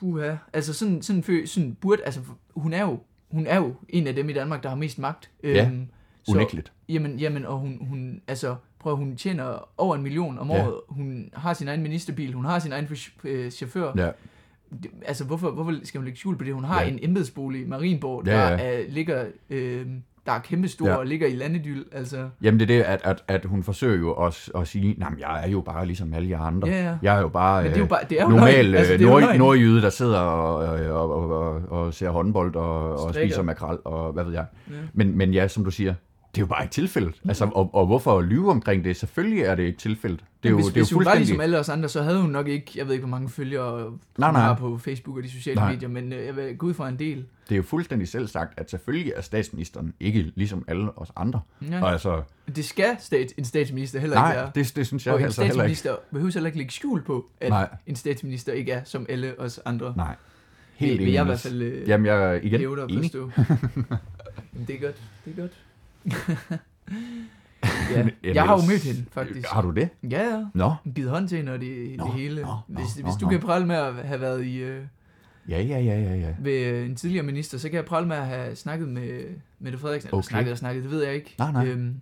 uha, altså sådan, sådan, fø- sådan burde... Altså, hun er jo hun er jo en af dem i Danmark, der har mest magt. Ja, Øhm, Unægteligt. Jamen, jamen, og hun, hun, altså, prøv hun tjener over en million om Ja. året. Hun har sin egen ministerbil, hun har sin egen øh, chauffør. Ja. Det- Altså, hvorfor, hvorfor skal man lægge skjul på det? Hun har Ja. en embedsbolig i Marienborg, Ja, der ja. Er, ligger, øh, der er kæmpestor Ja. og ligger i landedyl. Altså, Jamen det er det, at, at, at hun forsøger jo også at sige, nej, jeg er jo bare ligesom alle jer andre. Ja, ja. Jeg er jo bare, men det er jo øh, bare, det er jo normal altså, det er jo nord, løgn. nordjyde, der sidder og, og, og, og, og ser håndbold og, og Strikker. spiser makrel og hvad ved jeg. Ja. Men, men ja, som du siger, det er jo bare ikke tilfældet. Altså, og, og hvorfor lyve omkring det? Selvfølgelig er det ikke tilfældet. Det er jo, hvis, det er jo hvis hun var ligesom alle os andre, så havde hun nok ikke, jeg ved ikke, hvor mange følgere Nej, nej. har på Facebook og de sociale Nej. medier, men øh, jeg vil gå ud fra en del. Det er jo fuldstændig selv sagt, at selvfølgelig er statsministeren ikke ligesom alle os andre. Ja. Og altså, Det skal stat, en statsminister heller ikke nej, være. det, det synes jeg og en altså heller ikke. statsminister behøver heller ikke lægge skjul på, at Nej. en statsminister ikke er som alle os andre. Nej. Helt Helt vil, jeg i hvert fald øh, Jamen, jeg igen enig. forstå. <laughs> Jamen, det er godt, det er godt. <laughs> ja. Jeg har jo mødt hende, faktisk. Har du det? Ja, ja. Nå, Givet hånd til hende og det, Nå, det hele. nå, nå, hvis nå, hvis du nå. kan prale med at have været i, øh, ja, ja, ja, ja, ja. ved øh, en tidligere minister, så kan jeg prale med at have snakket med Mette Frederiksen. Eller Okay. snakket og snakket, det ved jeg ikke. Nej, nej. Øhm,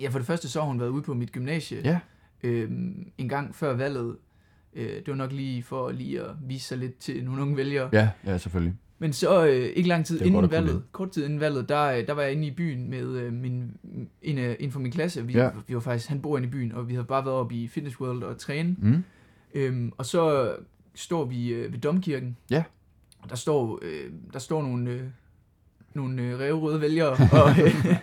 ja, for det første så har hun været ude på mit gymnasie Ja. øhm, en gang før valget. Øh, det var nok lige for lige at vise sig lidt til nogle unge vælgere. Ja, ja, selvfølgelig. Men så øh, ikke lang tid godt inden kunne valget, kort tid inden valget, der, øh, der var jeg inde i byen med øh, min, en, af- en fra min klasse. Vi, Ja. vi var faktisk, han bor inde i byen, og vi havde bare været oppe i Fitness World og træne. Mm. Øhm, og så står vi øh, ved Domkirken. Ja. Og der står, øh, der står nogle, øh, nogle øh, revrøde vælgere <laughs> og øh,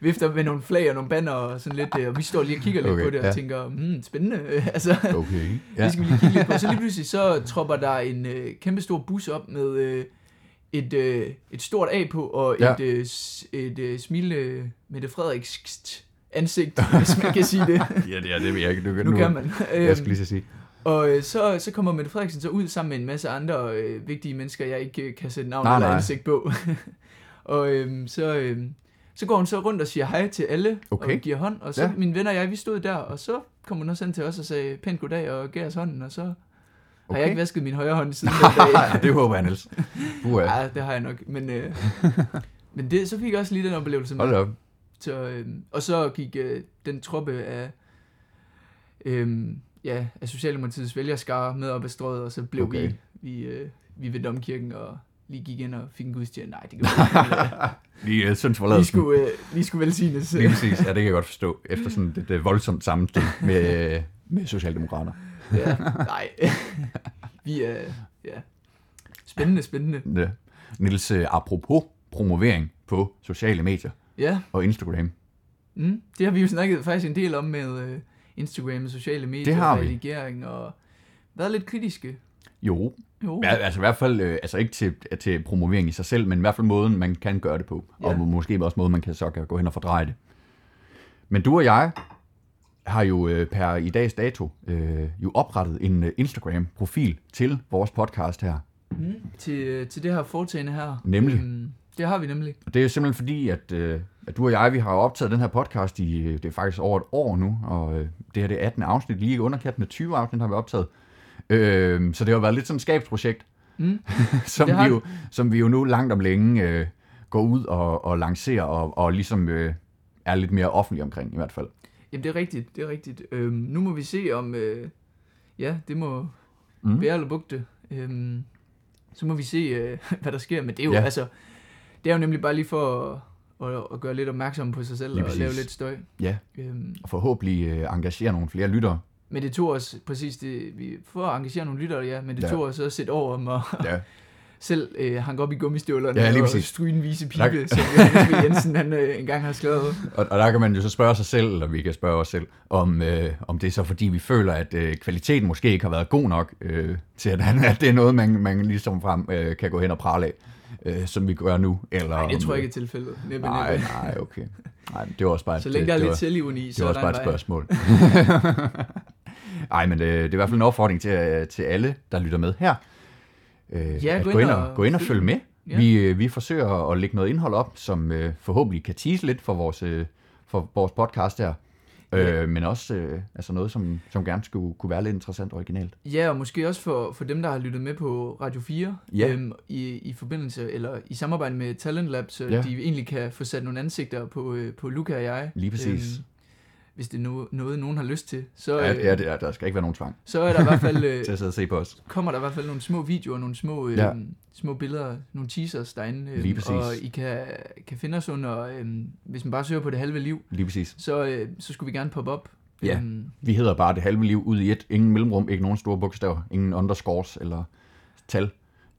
vifter med nogle flag og nogle banner og sådan lidt. Øh, og vi står lige og kigger lidt Okay, på det og ja. tænker, hmm, spændende. Øh, <laughs> altså, Okay. Ja. det skal vi lige kigge lidt på. Så lige pludselig så tropper der en øh, kæmpe stor bus op med øh, et, øh, et stort A på og Ja. et, øh, et øh, smilende Mette Frederiks ansigt, <laughs> hvis man kan sige det. <laughs> Ja, det, er, det jeg ikke. Du, Nu kan man. Jeg skal lige så sige. Og øh, så, så kommer Mette Frederiksen så ud sammen med en masse andre øh, vigtige mennesker, jeg ikke øh, kan sætte navn Nej, eller nej. ansigt på. <laughs> og øh, så, øh, så går hun så rundt og siger hej til alle, Okay. og giver hånd. Og så Ja. ja. mine venner og jeg, vi stod der, og så kom hun også hen til os og sagde pænt goddag og gav os hånden, og så okay. har jeg ikke vasket min højre hånd siden <laughs> den dag. det håber jeg, Niels. Uh, ja. Det har jeg nok, men... Øh, <laughs> men det, så fik jeg også lige den oplevelse. Hold op. Så, øh, og så gik øh, den truppe af, øh, ja, af Socialdemokratiets vælgerskare med op ad strøget, og så blev Okay. vi, vi, øh, vi ved Domkirken og lige gik ind og fik en gudstjeneste. Nej, det kan vi ikke. <laughs> Lige uh, synes Vi forladelsen. skulle, øh, vi skulle velsignes. Lige præcis. Ja, det kan jeg godt forstå. Efter sådan et, et voldsomt sammenstød med, med Socialdemokrater. Ja, nej. vi er, ja. Spændende, spændende. Ja. Niels, uh, apropos promovering på sociale medier Ja, og Instagram. mm, det har vi jo snakket faktisk en del om med øh, Instagram og sociale medier. Det har vi. redigering og været lidt kritiske. Jo, Jo. Ja, altså i hvert fald, øh, altså ikke til, til promovering i sig selv, men i hvert fald måden, man kan gøre det på. Ja. Ja. Og måske også måden, man kan så kan gå hen og fordreje det. Men du og jeg har jo øh, per i dags dato øh, jo oprettet en øh, Instagram-profil til vores podcast her. Mm. Til, øh, til det her foretagende her. Nemlig. Øhm, det har vi nemlig. Og det er simpelthen fordi, at, øh, at du og jeg, vi har optaget den her podcast i, øh, det er faktisk over et år nu, og øh, det her det er 18 afsnit, lige i underkanten af 20 afsnit har vi optaget. Øh, så det har været lidt sådan et skabsprojekt, Mm. <laughs> som, vi jo, som vi jo nu langt om længe øh, går ud og, og lancerer, og, og ligesom øh, er lidt mere offentlig omkring i hvert fald. Jamen, det er rigtigt, det er rigtigt. Øhm, nu må vi se om, øh, ja, det må Mm. bære eller bugte. Øhm, så må vi se, øh, <laughs> hvad der sker. Men det er jo, Ja. altså, det er jo nemlig bare lige for at, at, at gøre lidt opmærksom på sig selv Lige og lave præcis. lidt støj. Ja, Øhm, og forhåbentlig øh, engagere nogle flere lyttere. men det tog os præcis det, vi for at engagere nogle lyttere, ja, men det ja. tog os også et år om at Ja. <laughs> selv øh, hanke op i gummistøvlerne Ja, lige og stryge en vise Der- pibe, som Johannes <laughs> V. Jensen han, øh, engang har skrevet. Og, og der kan man jo så spørge sig selv, eller vi kan spørge os selv, om, øh, om det er så fordi, vi føler, at øh, kvaliteten måske ikke har været god nok øh, til, at, <laughs> at det er noget, man, man ligesom frem øh, kan gå hen og prale af, øh, som vi gør nu. Eller, Nej, det tror jeg ikke er tilfældet. Næppe, Nej, næppe. nej, okay. Nej, det var også bare et, Så længe der er det lidt var, selvironi, det så var er også der bare et vej. spørgsmål. <laughs> Nej, men øh, det er i hvert fald en opfordring til, øh, til alle, der lytter med her. Øh, Ja, at gå ind og, og gå ind og følg. følge med. Ja. Vi, øh, vi forsøger at lægge noget indhold op, som øh, forhåbentlig kan tease lidt for vores, øh, for vores podcast her. Ja. Øh, men også øh, altså noget, som, som gerne skulle kunne være lidt interessant og originalt. Ja, og måske også for, for dem, der har lyttet med på Radio 4, Ja. øhm, i, i forbindelse, eller i samarbejde med Talent Lab, så ja. de egentlig kan få sat nogle ansigter på, øh, på Luca og jeg. Lige præcis. Hvis det er no, noget, nogen har lyst til. Så, Ja, øh, ja, det er, der skal ikke være nogen tvang så er der i hvert fald, øh, <laughs> til at sidde og se på os. kommer der i hvert fald nogle små videoer, nogle små, øh, Ja. små billeder, nogle teasers derinde. Øh, Lige præcis. Og I kan, kan finde os under, øh, hvis man bare søger på det halve liv, Lige præcis. så, øh, så skulle vi gerne poppe op. Ja. Øhm, Vi hedder bare det halve liv ud i et. Ingen mellemrum, ikke nogen store bogstaver, ingen underscores eller tal.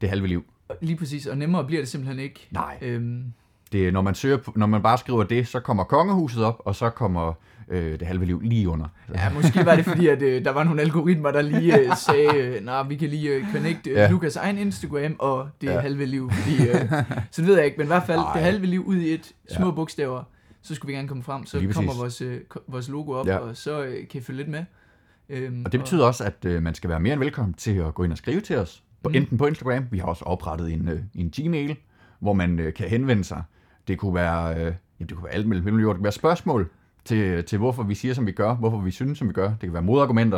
Det halve liv. lige præcis, og nemmere bliver det simpelthen ikke. Nej. Øhm, Det, når, man søger, når man bare skriver det, så kommer kongehuset op, og så kommer øh, det halve liv lige under. Ja, måske var det fordi, at øh, der var nogle algoritmer, der lige øh, sagde, øh, nej, vi kan lige øh, connecte øh, Ja. Lukas egen Instagram og det Ja. halve liv. Fordi, øh, så ved jeg ikke, men i hvert fald Ej. det halve liv ud i et små Ja. bogstaver, så skulle vi gerne komme frem. Så Lige kommer vores, øh, vores logo op, Ja. og så øh, kan I følge lidt med. Øhm, Og det betyder også, at øh, man skal være mere end velkommen til at gå ind og skrive til os. På, Mm. Enten på Instagram, vi har også oprettet en, øh, en Gmail, hvor man øh, kan henvende sig. Det kunne være, øh, jamen, det kunne være alt mellem himmel og jord. Det kunne være spørgsmål til, til, hvorfor vi siger, som vi gør, hvorfor vi synes, som vi gør. Det kan være modargumenter.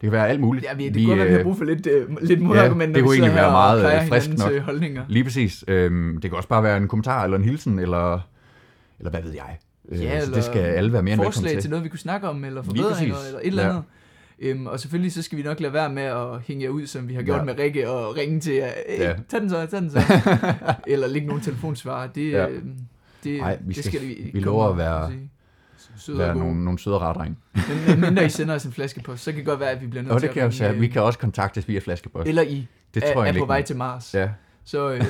Det kan være alt muligt. Ja, vi, det kunne godt være, vi har brug for lidt, øh, lidt modargumenter, det når kunne vi egentlig være meget, øh, frisk nok. øh, holdninger. Lige præcis. Øhm, det kan også bare være en kommentar, eller en hilsen, eller, eller hvad ved jeg. Øh, Ja, så det skal alle være mere end velkommen forslag til. til noget, vi kunne snakke om, eller forbedringer, eller et eller Ja. andet. Øhm, og selvfølgelig så skal vi nok lade være med at hænge jer ud, som vi har gjort Ja. med Rikke, og ringe til jer. Ja. ja. Tag den så, tag den så. <laughs> eller lægge nogle telefonsvarer. Det, Ja. ja. det, Ej, vi det skal- skal vi, vi lover at være- søde Være nogle, nogle søde rare drenge. Men, mindre I sender os en flaskepost, så kan det godt være, at vi bliver nødt Og til det kan at også, vi kan også kontaktes via flaskepost. Eller I Det er, tror jeg er på vej til Mars. Ja, Så, øh,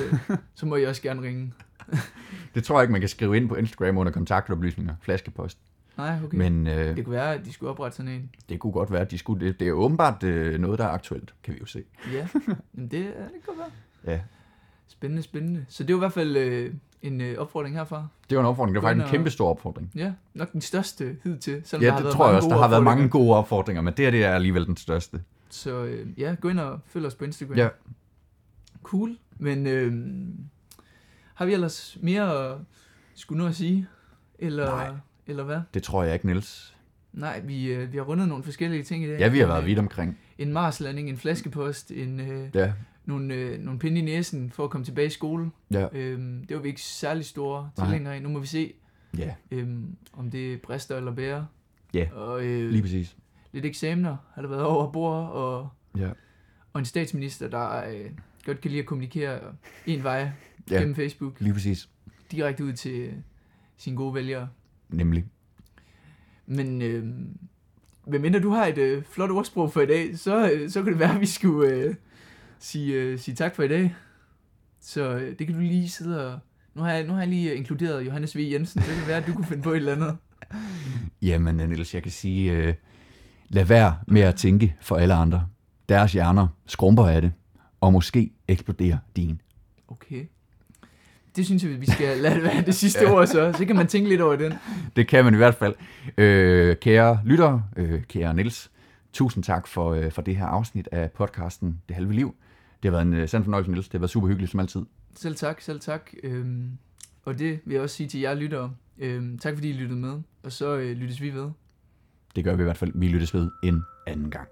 så må I også gerne ringe. <laughs> det tror jeg ikke, man kan skrive ind på Instagram under kontaktoplysninger, flaskepost. Nej, okay. Men øh, Det kunne være, at de skulle oprette sådan en. det kunne godt være, at de skulle det. Det er åbenbart øh, noget, der er aktuelt, kan vi jo se. Ja, <laughs> men det, er- det kan godt være. Ja. Spændende, spændende. Så det var i hvert fald øh, en øh, opfordring herfra. Det var en opfordring. Det var faktisk en kæmpe stor opfordring. Ja, nok den største hidtil. Selvom Ja, der har det tror jeg også. Der har været mange gode opfordringer, men det her det er alligevel den største. Så øh, ja, gå ind og følg os på Instagram. Ja. Cool. Men øh, har vi ellers mere at skulle nå at sige? Eller, Nej. eller hvad? Det tror jeg ikke, Niels. Nej, vi, øh, vi har rundet nogle forskellige ting i dag. Ja, vi har været vidt omkring. En Marslanding, en flaskepost, en, øh, Ja, nogle, øh, nogle pinde i næsen for at komme tilbage i skole. ja, Øhm, det var vi ikke særlig store tilhængere af. Nu må vi se, ja, øhm, om det brister eller bærer. Ja, Og øh, lige præcis. lidt eksamener har der været over bord, og, Ja, og en statsminister, der øh, godt kan lide at kommunikere en vej Ja. gennem Facebook, lige præcis. direkte ud til sine gode vælgere. Nemlig. Men øh, medmindre du har et øh, flot ordsprog for i dag, så, øh, så kan det være, at vi skulle øh, sige, øh, sige tak for i dag. Så øh, det kan du lige sidde og... Nu har jeg, nu har jeg lige øh, inkluderet Johannes V. Jensen, det kan være, at du kunne finde på et eller andet. Jamen, Niels, jeg kan sige, øh, lad være med at tænke for alle andre. Deres hjerner skrumper af det, og måske eksploderer din. Okay. det synes jeg, vi skal lade det være det sidste <laughs> ord så. Så kan man tænke lidt over den. Det kan man i hvert fald. Øh, kære lyttere, øh, kære Niels, tusind tak for, øh, for det her afsnit af podcasten Det Halve Liv. Det har været en øh, sand fornøjelse, Niels. Det har været super hyggeligt som altid. Selv tak, selv tak. Øhm, og det vil jeg også sige til jer lyttere. Øhm, tak fordi I lyttede med, og så øh, lyttes vi ved. Det gør vi i hvert fald. Vi lyttes ved en anden gang.